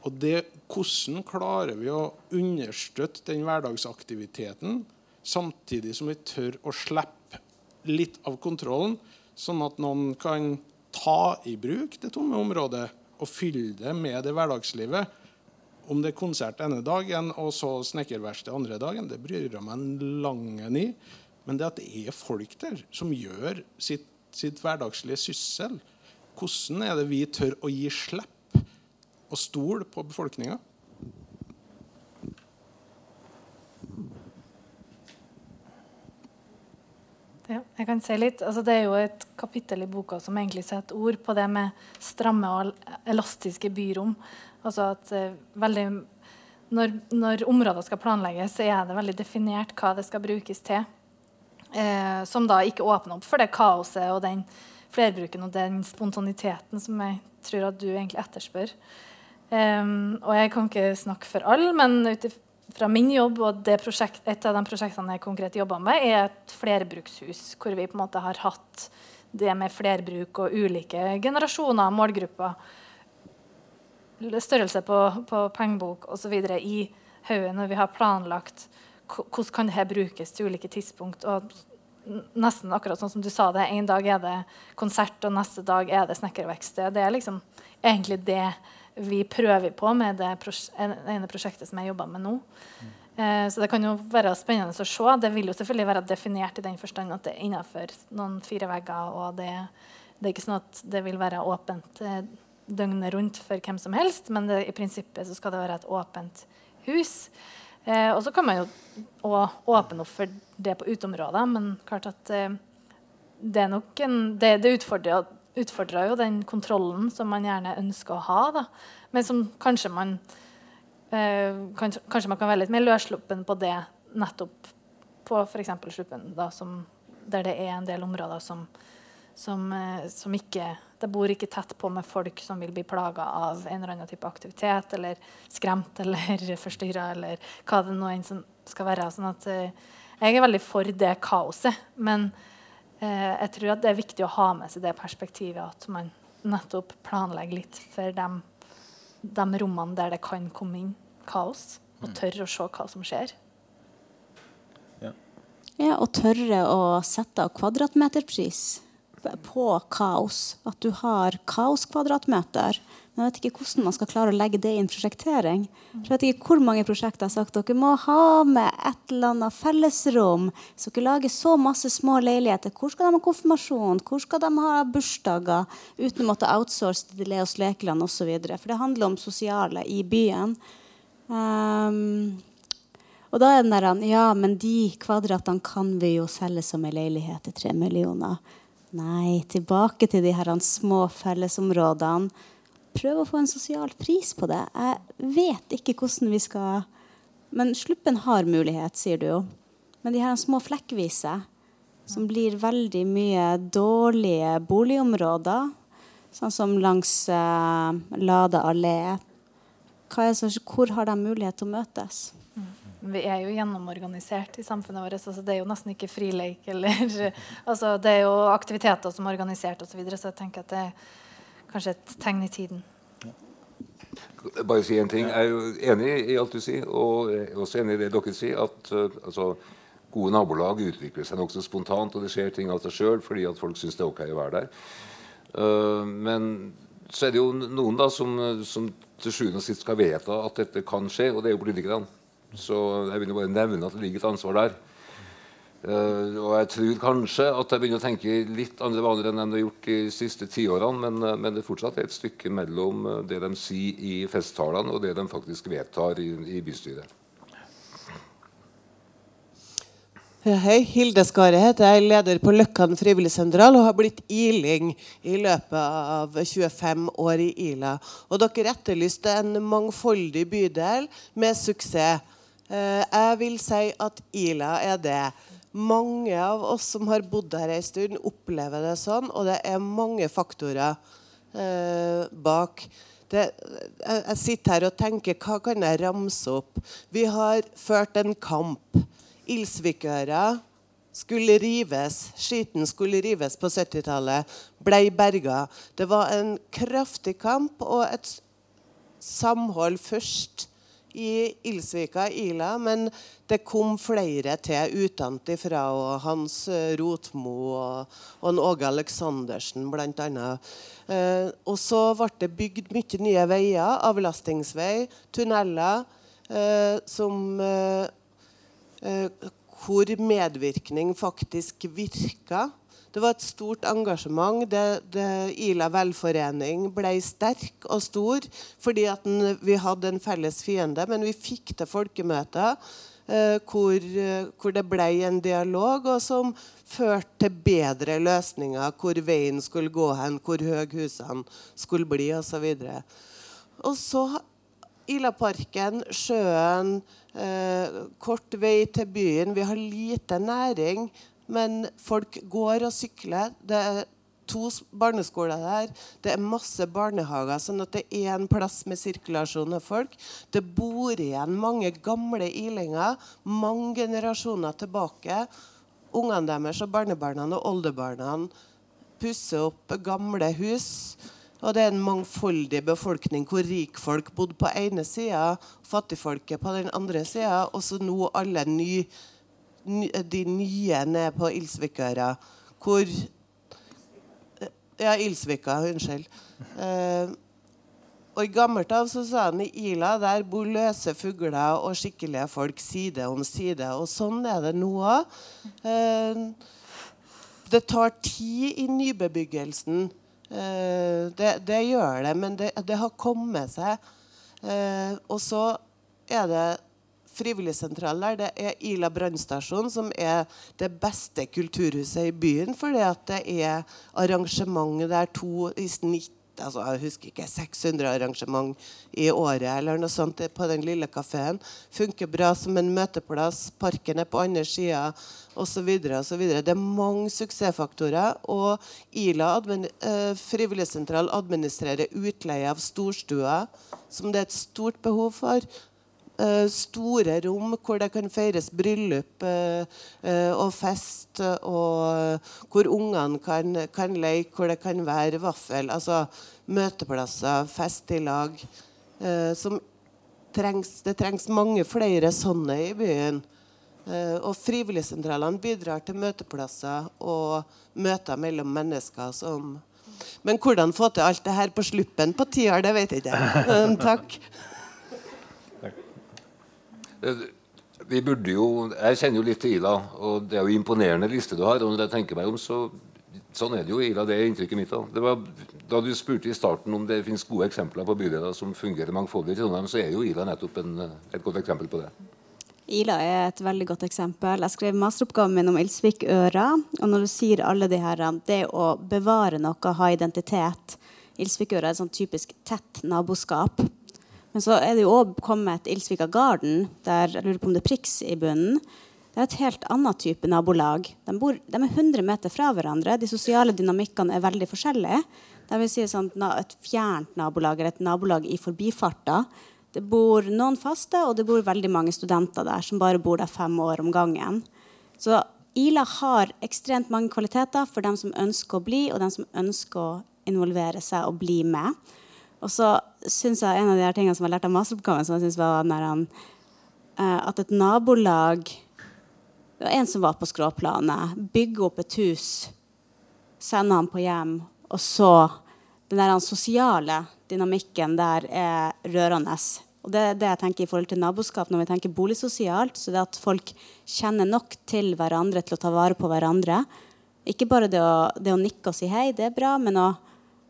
Og det, hvordan klarer vi å understøtte den hverdagsaktiviteten samtidig som vi tør å slippe litt av kontrollen, sånn at noen kan ta i bruk det tomme området og fylle det med det hverdagslivet? Om det er konsert ene dagen og så snekkerverksted andre dagen, det bryr jeg meg en langen i. Men det at det er folk der som gjør sitt, sitt hverdagslige syssel, hvordan er det vi tør å gi slipp og stole på befolkninga? Ja, jeg kan si litt. Altså, det er jo et kapittel i boka som egentlig setter ord på det med stramme og elastiske byrom. Altså at eh, veldig, når, når, områder skal planlegges, så er det veldig definert hva det skal brukes til. Eh, som da ikke åpner opp for det kaoset og den flerbruken og den spontaniteten som jeg tror at du egentlig etterspør. Um, og jeg kan ikke snakke for alle, men ut fra min jobb og prosjekt, et av de prosjektene jeg konkret jobber med, er et flerbrukshus, hvor vi på en måte har hatt det med flerbruk og ulike generasjoner, målgrupper, størrelse på, på pengebok osv. i hodet når vi har planlagt hvordan kan dette brukes til ulike tidspunkt. Og nesten akkurat sånn som du sa det, En dag er det konsert, og neste dag er det snekkerverksted. Det er liksom egentlig det vi prøver på med det ene prosjektet som jeg jobber med nå. Eh, så det kan jo være spennende å se. Det vil jo selvfølgelig være definert i den forstand at det er innenfor noen fire vegger. og det, det, er ikke sånn at det vil være åpent eh, døgnet rundt for hvem som helst, men det, i prinsippet så skal det være et åpent hus. Eh, og så kan man jo åpne opp for det på uteområder, men klart at eh, det er nok en, det, det utfordrer utfordrer jo den kontrollen som man gjerne ønsker å ha, da. men som kanskje man eh, kanskje, man kan være litt mer løssluppen på det nettopp på f.eks. Sluppen, da, som, der det er en del områder som, som, eh, som, ikke Det bor ikke tett på med folk som vil bli plaga av en eller annen type aktivitet, eller skremt [LAUGHS] eller forstyrra, eller hva det nå enn skal være. sånn at eh, jeg er veldig for det kaoset. men jeg tror at det er viktig å ha med seg det perspektivet at man nettopp planlegger litt for de, de rommene der det kan komme inn kaos, og mm. tørre å se hva som skjer. Ja, ja og tørre å sette av kvadratmeterpris på kaos. At du har kaoskvadratmeter. Men jeg vet ikke hvordan man skal klare å legge det i en prosjektering. Jeg vet ikke hvor mange prosjekter har sagt dere må ha med et eller annet fellesrom. Så dere lager så masse små leiligheter. Hvor skal de ha konfirmasjon? Hvor skal de ha bursdager? Uten å måtte outsource til Leos lekeland osv. For det handler om sosiale i byen. Um, og da er den der Ja, men de kvadratene kan vi jo selge som en leilighet til tre millioner. Nei, tilbake til de her små fellesområdene prøve å få en sosial pris på det. Jeg vet ikke hvordan vi skal Men Sluppen har mulighet, sier du jo. Men de her små flekkvise, som blir veldig mye dårlige boligområder, sånn som langs uh, Lade allé, hvor har de mulighet til å møtes? Mm. vi er jo gjennomorganisert i samfunnet vårt. Altså, det er jo nesten ikke frileik. Eller, [LAUGHS] altså, det er jo aktiviteter som er organisert osv. Så, så jeg tenker at det er kanskje et tegn i tiden. Bare si en ting. Jeg er jo enig i alt du sier, og jeg er også enig i det dere sier. at uh, altså, Gode nabolag utvikler seg nokså spontant, og det skjer ting av seg sjøl fordi at folk syns det er ok å være der. Uh, men så er det jo noen da som, som til sjuende og sist skal vedta at dette kan skje, og det er jo politikerne. Så jeg vil jo bare nevne at det ligger et ansvar der. Uh, og jeg tror kanskje at jeg begynner å tenke litt andre vaner enn de har gjort de siste tiårene, men, uh, men det fortsatt er et stykke mellom uh, det de sier i festtalene, og det de faktisk vedtar i, i bystyret. Hei, Hilde Skare heter jeg, leder på Løkkan frivilligsentral og har blitt iling i løpet av 25 år i Ila. Og dere etterlyste en mangfoldig bydel med suksess. Eh, jeg vil si at Ila er det. Mange av oss som har bodd her en stund, opplever det sånn, og det er mange faktorer eh, bak. Det, jeg, jeg sitter her og tenker hva kan jeg ramse opp? Vi har ført en kamp. Ilsvikøra skulle rives. Skiten skulle rives på 70-tallet. Blei berga. Det var en kraftig kamp og et samhold først i Ilsvika, Ila, men det kom flere til utenfra. Og Hans eh, Rotmo og, og Åge Aleksandersen, bl.a. Eh, og så ble det bygd mye nye veier, avlastingsvei, tunneler, eh, som eh, eh hvor medvirkning faktisk virka. Det var et stort engasjement. Det, det, Ila velforening ble sterk og stor fordi den, vi hadde en felles fiende. Men vi fikk til folkemøter eh, hvor, hvor, det ble en dialog, og som førte til bedre løsninger. Hvor veien skulle gå hen, hvor høye husene skulle bli osv. Og så Ilaparken, sjøen, eh, kort vei til byen. Vi har lite næring. Men folk går og sykler. Det er to barneskoler der. Det er masse barnehager, sånn at det er en plass med sirkulasjon av folk. Det bor igjen mange gamle ilinger, mange generasjoner tilbake. Ungene deres og barnebarna og oldebarna pusser opp gamle hus. Og det er en mangfoldig befolkning hvor rikfolk bodde på ene sida, fattigfolket på den andre sida, og så nå alle nye de nye nede på Ilsvikøra, hvor Ja, Ilsvika, unnskyld. Eh, og I gammelt av så sa han i Ila der bor løse fugler og skikkelige folk side om side. Og sånn er det nå òg. Eh, det tar tid i nybebyggelsen. Eh, det, det, gjør det, men det, det har kommet seg. Eh, og så er det frivilligsentral der. Det er Ila brannstasjon, som er det beste kulturhuset i byen. Fordi at det er arrangement der to i snitt altså jeg husker ikke, 600 arrangement i året eller noe sånt på den lille kafeen. Funker bra som en møteplass. Parken er på andre sida osv. Det er mange suksessfaktorer. Og Ila admin, eh, frivilligsentral administrerer utleie av storstuer, som det er et stort behov for. Uh, store rom hvor det kan feires bryllup uh, uh, og fest, og hvor ungene kan, kan, leke, hvor det kan være vaffel. Altså møteplasser, fest i lag. Trengs, det trengs mange flere sånne i byen. og frivilligsentralene bidrar til møteplasser og møter mellom mennesker som Men hvordan få til alt det her på sluppen på ti det vet jeg [LAUGHS] ikke. takk. Vi burde jo, Jeg kjenner jo litt til Ila, og det er jo imponerende liste du har. og når jeg tenker meg om, så Sånn er det jo Ila. Det er inntrykket mitt. Da da du spurte i starten om det finnes gode eksempler på bydeler som fungerer mangfoldig i Trondheim, så er jo Ila nettopp en, et godt eksempel på det. Ila er et veldig godt eksempel. Jeg skrev masteroppgaven min om Ilsvikøra. Og når du sier alle de her, det å bevare noe, ha identitet Ilsvikøra er et sånn typisk tett naboskap. Men så er det jo òg kommet Ilsvika Garden, der jeg lurer på om det er Prix i bunnen. Det er et helt annet type nabolag. De, bor, de er 100 meter fra hverandre. De sosiale dynamikkene er veldig forskjellige. Det vil si sånn, Et fjernt nabolag eller et nabolag i forbifarta Det bor noen faste, og det bor veldig mange studenter der som bare bor der fem år om gangen. Så Ila har ekstremt mange kvaliteter for dem som ønsker å bli, og dem som ønsker å involvere seg og bli med. Og så syns jeg en av de her tingene som jeg lærte av masteroppgaven, som jeg synes var næren, uh, at et nabolag Det var en som var på skråplanet. Bygge opp et hus, sende han på hjem, og så den der sosiale dynamikken der er rørende. Og det er det jeg tenker i forhold til naboskap når vi tenker boligsosialt. så det At folk kjenner nok til hverandre til å ta vare på hverandre. Ikke bare det å, det å nikke og si hei, det er bra, men å,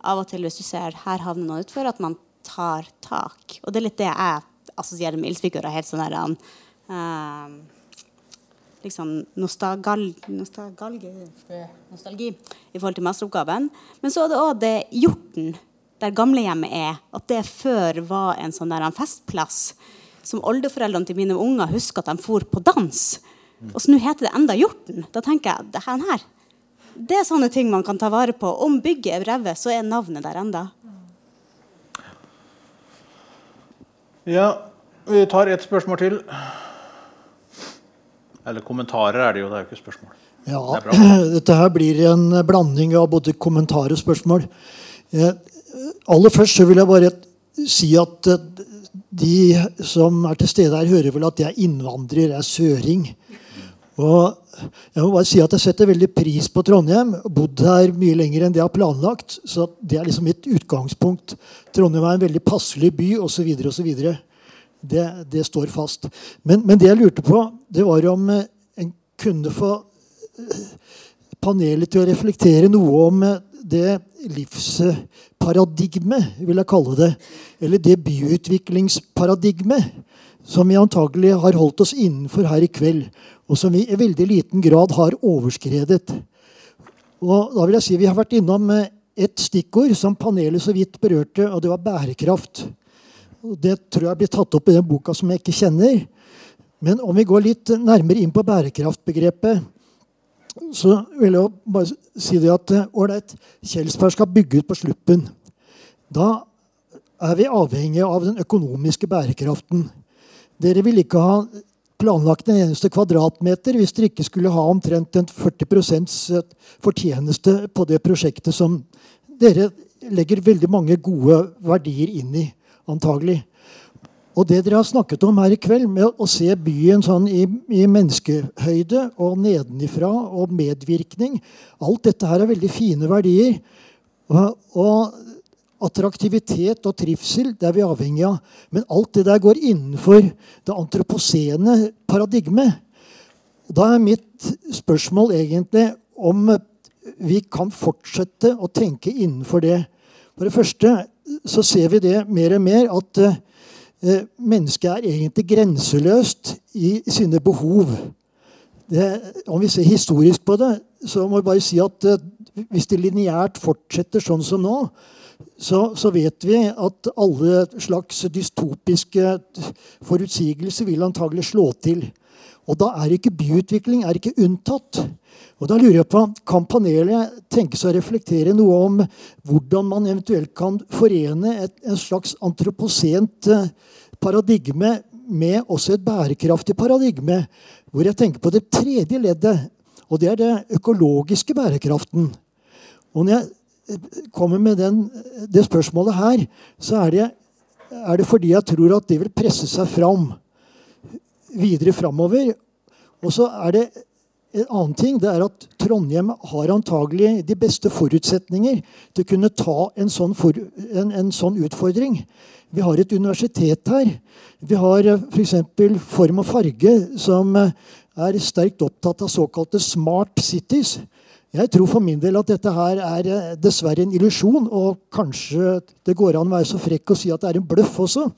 av og til hvis du ser her havner noen utfor, at man tar tak. Og det er litt det jeg assosierer med ildspiker. Helt sånn der, um, liksom nostalgal, nostalgi, nostalgi i forhold til masteroppgaven. Men så er det òg det hjorten der gamlehjemmet er, at det før var en sånn der, en festplass som oldeforeldrene til mine unger husker at de for på dans. Og så nå heter det enda Hjorten. Da tenker jeg det her, det er sånne ting man kan ta vare på. Om bygget er revet, så er navnet der enda. Ja, vi tar et spørsmål til. Eller kommentarer er det jo, det er jo ikke spørsmål. Ja, det [CLEARS THROAT] dette her blir en blanding av både kommentar og spørsmål. Eh, aller først så vil jeg bare si at eh, de som er til stede her, hører vel at jeg er innvandrer, jeg er søring. Og jeg må bare si at jeg setter veldig pris på Trondheim. Bodd her mye lenger enn det jeg har planlagt. Så det er liksom mitt utgangspunkt. Trondheim er en veldig passelig by, osv. osv. Det, det står fast. Men, men, det jeg lurte på, det var om eh, en kunne få eh, panelet til å reflektere noe om det livsparadigmet, vil jeg kalle det. Eller det byutviklingsparadigmet som vi antagelig har holdt oss innenfor her i kveld. Og som vi i veldig liten grad har overskredet. Og da vil jeg si Vi har vært innom eh, et stikkord som panelet så vidt berørte, og det var bærekraft. Det tror jeg blir tatt opp i den boka som jeg ikke kjenner. Men om vi går litt nærmere inn på bærekraftbegrepet, så vil jeg bare si det at eh, ålreit, Kjelsberg skal bygge ut på Sluppen. Da er vi avhengig av den økonomiske bærekraften. Dere vil ikke ha planlagt en eneste kvadratmeter hvis dere ikke skulle ha omtrent en 40 eh, fortjeneste på det prosjektet som dere legger veldig mange gode verdier inn i, antagelig. Og det dere har snakket om her i kveld, med å se byen sånn i, i menneskehøyde og nedenifra og medvirkning Alt dette her er veldig fine verdier. Og, og, attraktivitet og trivsel det er vi avhengig av. Men alt det der går innenfor det antroposene paradigmet. Da er mitt spørsmål egentlig om vi kan fortsette å tenke innenfor det. For det første så ser vi det mer og mer at Eh, mennesket er egentlig grenseløst i sine behov. Det, om vi ser historisk på det, så må vi bare si at eh, hvis det lineært fortsetter sånn som nå, så, så, vet vi at alle slags dystopiske forutsigelser vil antagelig slå til. Og da er ikke byutvikling er ikke unntatt. Og da lurer jeg på, Kan panelet tenke seg å reflektere noe om hvordan man eventuelt kan forene et, en slags antroposent eh, paradigme med også et bærekraftig paradigme, hvor jeg tenker på det tredje leddet, og det er det økologiske bærekraften. Og når jeg kommer med den, det spørsmålet her, så er det, er det fordi jeg tror at det vil presse seg fram videre framover. Og så er det en annen ting det er at Trondheim har antagelig de beste forutsetninger til å kunne ta en sånn, for, en, en sånn utfordring. Vi har et universitet her. Vi har eh, f.eks. For form og farge, som eh, er sterkt opptatt av såkalte smart cities. Jeg tror for min del at dette her er eh, dessverre en illusjon. Og kanskje det går an å være så frekk å si at det er en bløff også.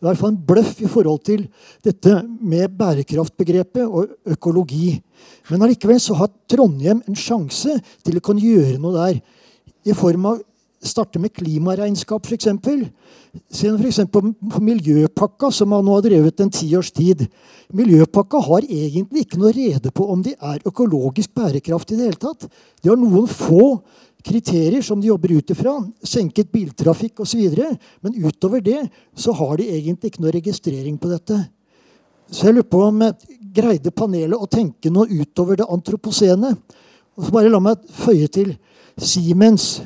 I hvert fall en bløff i forhold til dette med bærekraftbegrepet og økologi. Men allikevel så har Trondheim en sjanse til å kunne gjøre noe der. I form av starte med klimaregnskap, f.eks. Se f.eks. på Miljøpakka, som man nå har drevet en tiårs tid. Miljøpakka har egentlig ikke noe rede på om de er økologisk bærekraftige i det hele tatt. De har noen få kriterier som de jobber ut ifra. Senket biltrafikk osv. Men utover det så har de egentlig ikke noe registrering på dette. Så jeg lurer på om greide panelet å tenke noe utover det antroposene. Og så bare la meg føye til Siemens,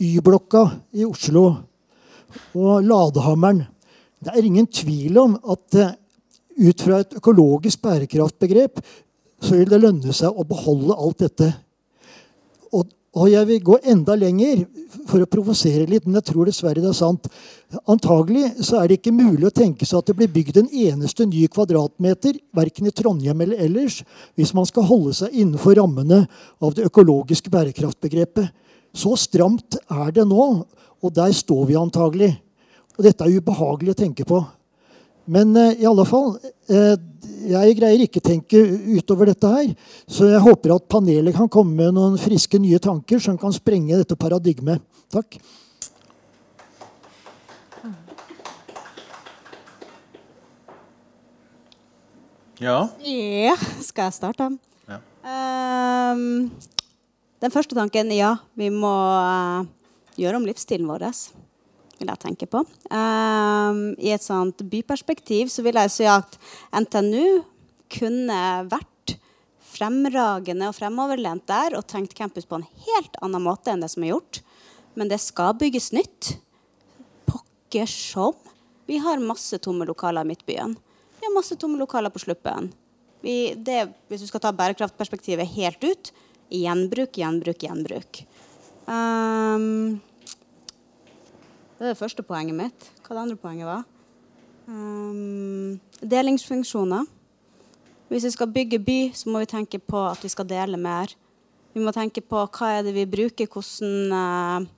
Y-blokka i Oslo og Ladehammeren. Det er ingen tvil om at uh, ut fra et økologisk bærekraftbegrep så vil det lønne seg å beholde alt dette. Og og jeg vil gå enda lenger for å provosere litt, men jeg tror dessverre det er sant. Antagelig så er det ikke mulig å tenke seg at det blir bygd en eneste ny kvadratmeter, verken i Trondheim eller ellers, hvis man skal holde seg innenfor rammene av det økologiske bærekraftbegrepet. Så stramt er det nå, og der står vi antagelig. Og dette er ubehagelig å tenke på. Men eh, i alle fall eh, Jeg greier ikke tenke utover dette her. Så jeg håper at panelet kan komme med noen friske, nye tanker som kan sprenge dette paradigmet. Takk. Ja. Ja, skal jeg starte? Ja. Um, den første tanken ja, vi må uh, gjøre om livsstilen vår vil jeg tenke på. Um, I et sånt byperspektiv så vil jeg si at NTNU kunne vært fremragende og fremoverlent der og tenkt campus på en helt annen måte enn det som er gjort. Men det skal bygges nytt. Pokker som. Vi har masse tomme lokaler i Midtbyen. Vi har masse tomme lokaler på Sluppen. Vi, det, hvis du skal ta bærekraftperspektivet helt ut gjenbruk, gjenbruk, gjenbruk. Um, det er det første poenget mitt. Hva det andre poenget var? Um, delingsfunksjoner. Hvis vi skal bygge by, så må vi tenke på at vi skal dele mer. Vi må tenke på hva er det vi bruker, hvordan uh,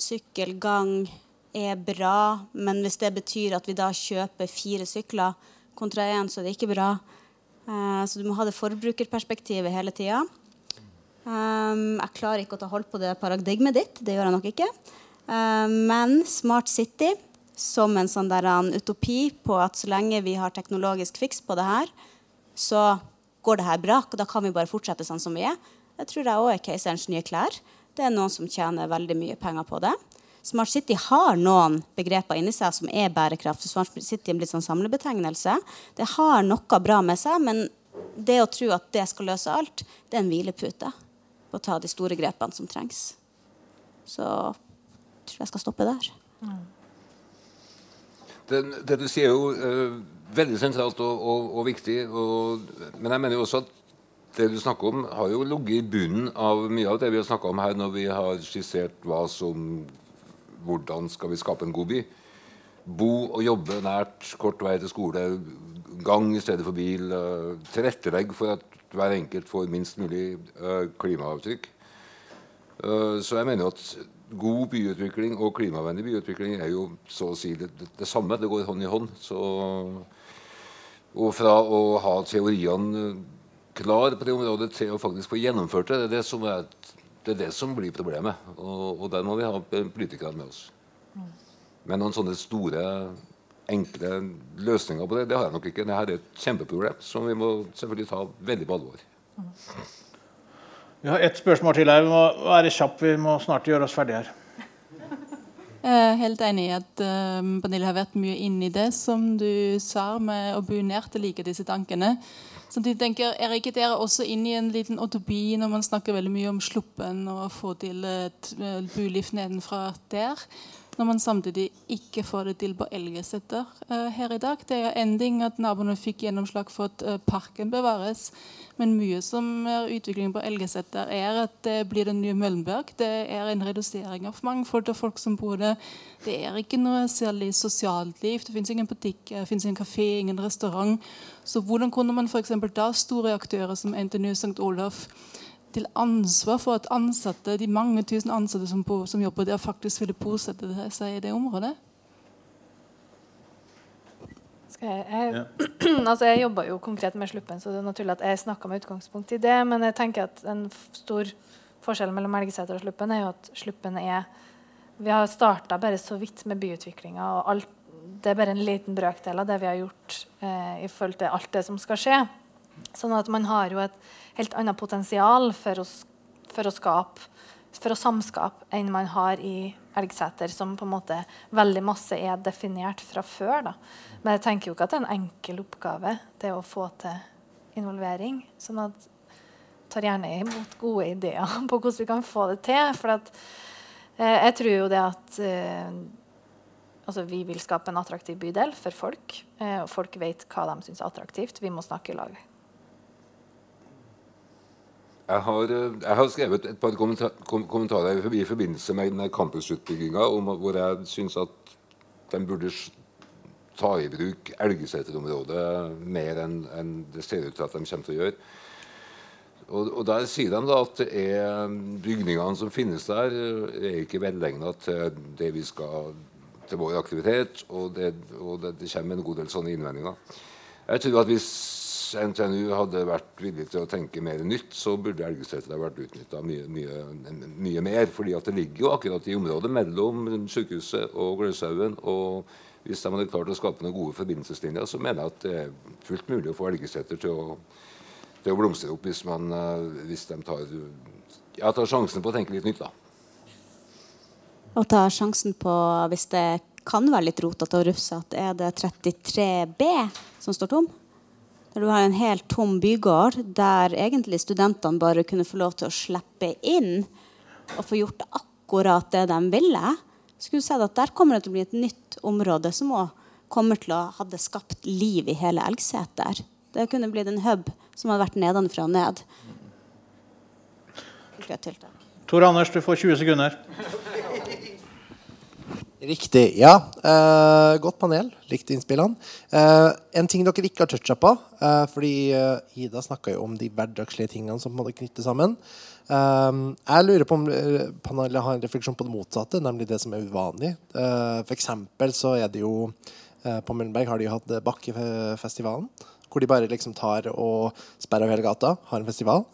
Sykkelgang er bra, men hvis det betyr at vi da kjøper fire sykler kontra én, så er det ikke bra. Uh, så du må ha det forbrukerperspektivet hele tida. Um, jeg klarer ikke å ta hold på det paradigmet ditt. Det gjør jeg nok ikke. Um, men Smart City som en sånn der, en utopi på at så lenge vi har teknologisk fiks på det her, så går det her bra. og Da kan vi bare fortsette sånn som vi er. Det tror jeg òg er keiserens nye klær. Det er noen som tjener veldig mye penger på det. Smart City har noen begreper inni seg som er bærekraft. Smart City er blitt sånn samlebetegnelse. Det har noe bra med seg, men det å tro at det skal løse alt, det er en hvilepute på å ta de store grepene som trengs. Så jeg tror jeg skal stoppe der. Det, det, du sier, er jo uh, veldig sentralt og, og, og viktig. Og, men jeg mener jo også at det du snakker om, har jo ligget i bunnen av mye av det vi har snakka om her når vi har skissert hva som Hvordan skal vi skape en god by? Bo og jobbe nært, kort vei til skole, gang i stedet for bil. Uh, tilrettelegg for at hver enkelt får minst mulig uh, klimaavtrykk. Uh, så jeg mener at god byutvikling og klimavennlig byutvikling er jo så å si det, det, det samme. Det går hånd i hånd. Så, og fra å ha teoriene klar på det området til å faktisk få gjennomført det, det er det som, er, det, er det som blir problemet. Og, og der må vi ha politikerne med oss. Men noen sånne store enkle løsninger på det. Det har jeg nok ikke. Dette er et kjempeproblem som vi må selvfølgelig ta veldig på alvor. Vi har ett spørsmål til her. Vi må være kjappe. Vi må snart gjøre oss ferdige her. Jeg er helt enig i at um, Pernille har vært mye inne i det som du sa med å bo nært og like disse tankene. Samtidig tenker Er ikke dere også inne i en liten utopi når man snakker veldig mye om Sluppen og få til et buliv nedenfra der? Når man samtidig ikke får det til på Elgeseter uh, her i dag. Det er en ting at naboene fikk gjennomslag for at uh, parken bevares, men mye som er utviklingen på Elgeseter, er at det blir den nye Møllenberg. Det er en redusering av mangfold av folk som bor der. Det er ikke noe særlig sosialt liv. Det fins ingen butikk, det fins ingen kafé, ingen restaurant. Så hvordan kunne man f.eks. da store aktører som NTNU St. Olaf til ansvar for at ansatte, de mange tusen ansatte som, på, som jobber der, faktisk ville bosette seg i det området? Jeg, jeg, [CLEARS THROAT] altså jeg jobba jo konkret med Sluppen, så det er naturlig at jeg snakka med utgangspunkt i det. Men jeg tenker at en stor forskjell mellom Elgeseter og Sluppen er jo at Sluppen er Vi har starta bare så vidt med byutviklinga, og alt, det er bare en liten brøkdel av det vi har gjort eh, i forhold til alt det som skal skje. Sånn at man har jo et helt annet potensial for å, for å skape for å samskape enn man har i Elgseter, som på en måte veldig masse er definert fra før. Da. Men jeg tenker jo ikke at det er en enkel oppgave det å få til involvering. sånn at tar gjerne imot gode ideer [LAUGHS] på hvordan vi kan få det til. For at, eh, jeg tror jo det at eh, altså vi vil skape en attraktiv bydel for folk. Eh, og folk vet hva de syns er attraktivt. Vi må snakke i lag. Jeg har, eh, jeg har, skrevet et par kommentarer i forbindelse med campusutbygginga hvor jeg syns at de burde ta i bruk Elgeseter-området mer enn en det ser ut til at de kommer til å gjøre. Og, og Der sier de da at det er bygningene som finnes der, er ikke velegna til det vi skal til vår aktivitet, og det, og det, det kommer en god del sånne innvendinger. Jeg tror at hvis NTNU hadde vært villig til å tenke mer nytt, så burde Elgeseter vært utnytta mye, mye, mye, mer. fordi det ligger jo akkurat i området mellom sykehuset og Gløshaugen. Og hvis de hadde klart å skape noen gode forbindelseslinjer, så mener jeg at det er fullt mulig å få Elgeseter til å, til å blomstre opp hvis, man, eh, hvis de tar, ja, tar sjansen på å tenke litt nytt. da. Og ta sjansen på, hvis det kan være litt rotete og rufsete, er det 33B som står tom? Der du har en helt tom bygård der egentlig studentene bare kunne få lov til å slippe inn og få gjort akkurat det de ville. Skulle sett at Der kommer det til å bli et nytt område som òg kommer til å hadde skapt liv i hele Elgseter. Det kunne blitt en hub som hadde vært nedenfra og ned. Tor Anders, du får 20 sekunder. Riktig. Ja. Eh, godt panel. Likte innspillene. Eh, en ting dere ikke har toucha på, eh, fordi eh, Ida snakka jo om de hverdagslige tingene som måtte knytte sammen. Eh, jeg lurer på om eh, panelet har en refleksjon på det motsatte, nemlig det som er uvanlig. For eksempel så er det jo På Møllenberg har de jo hatt Bakkefestivalen. Hvor de bare liksom tar og sperrer av hele gata, har en festival.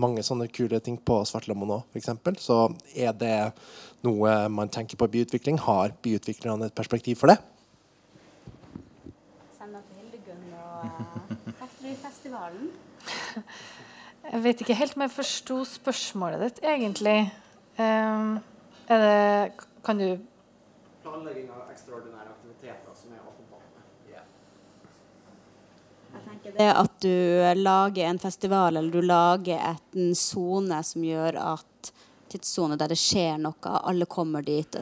mange sånne kule ting på Svartlamoen òg, f.eks. Så er det noe man tenker på byutvikling? Har byutviklerne et perspektiv for det? Send det til Hildegunn og Factory-festivalen. [LAUGHS] Jeg vet ikke helt om jeg forsto spørsmålet ditt, egentlig. Um, er det Kan du Planlegging av ekstraordinære aktiviteter som er omfattende. Yeah. Jeg tenker det at du lager en festival eller du lager en sone som gjør at tidssone der det skjer noe, alle kommer dit,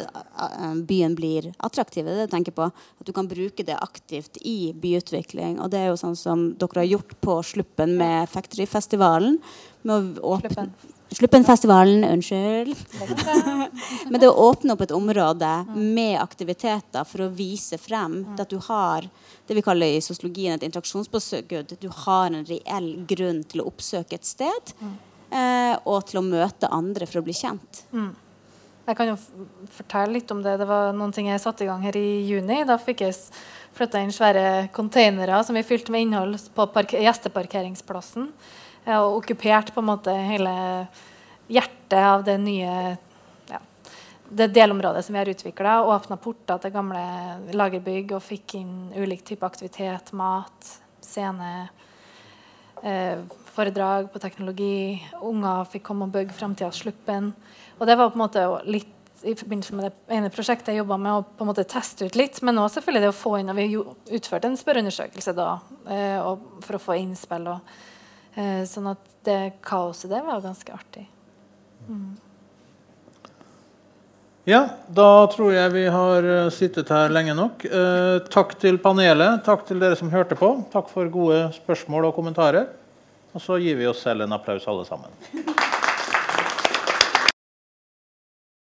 byen blir attraktiv. Det er det jeg tenker på. At du kan bruke det aktivt i byutvikling. Og det er jo sånn som dere har gjort på Sluppen med Factory-festivalen. Med å åpne Sluppenfestivalen, unnskyld. [LAUGHS] Men det å åpne opp et område med aktiviteter for å vise frem at du har det vi kaller i sosiologien et interaksjonsbesøk. Du har en reell grunn til å oppsøke et sted eh, og til å møte andre for å bli kjent. Mm. Jeg kan jo fortelle litt om det. Det var noen ting jeg satte i gang her i juni. Da fikk jeg flytta inn svære containere som vi fylte med innhold på gjesteparkeringsplassen. Og okkupert på en måte hele hjertet av det nye ja, det delområdet som vi har utvikla. Åpna porter til gamle lagerbygg og fikk inn ulik type aktivitet, mat, scene. Eh, foredrag på teknologi. Unger fikk komme og bygge framtidas Sluppen. Og det var på en måte litt i forbindelse med det ene prosjektet jeg jobba med, å på en måte teste ut litt. Men òg selvfølgelig det å få inn og Vi utførte en spørreundersøkelse da eh, for å få innspill. Og, sånn at det kaoset det var ganske artig. Mm. Ja, da tror jeg vi har eh, sittet her lenge nok. Eh, takk til panelet. Takk til dere som hørte på. Takk for gode spørsmål og kommentarer. Og så gir vi oss selv en applaus, alle sammen.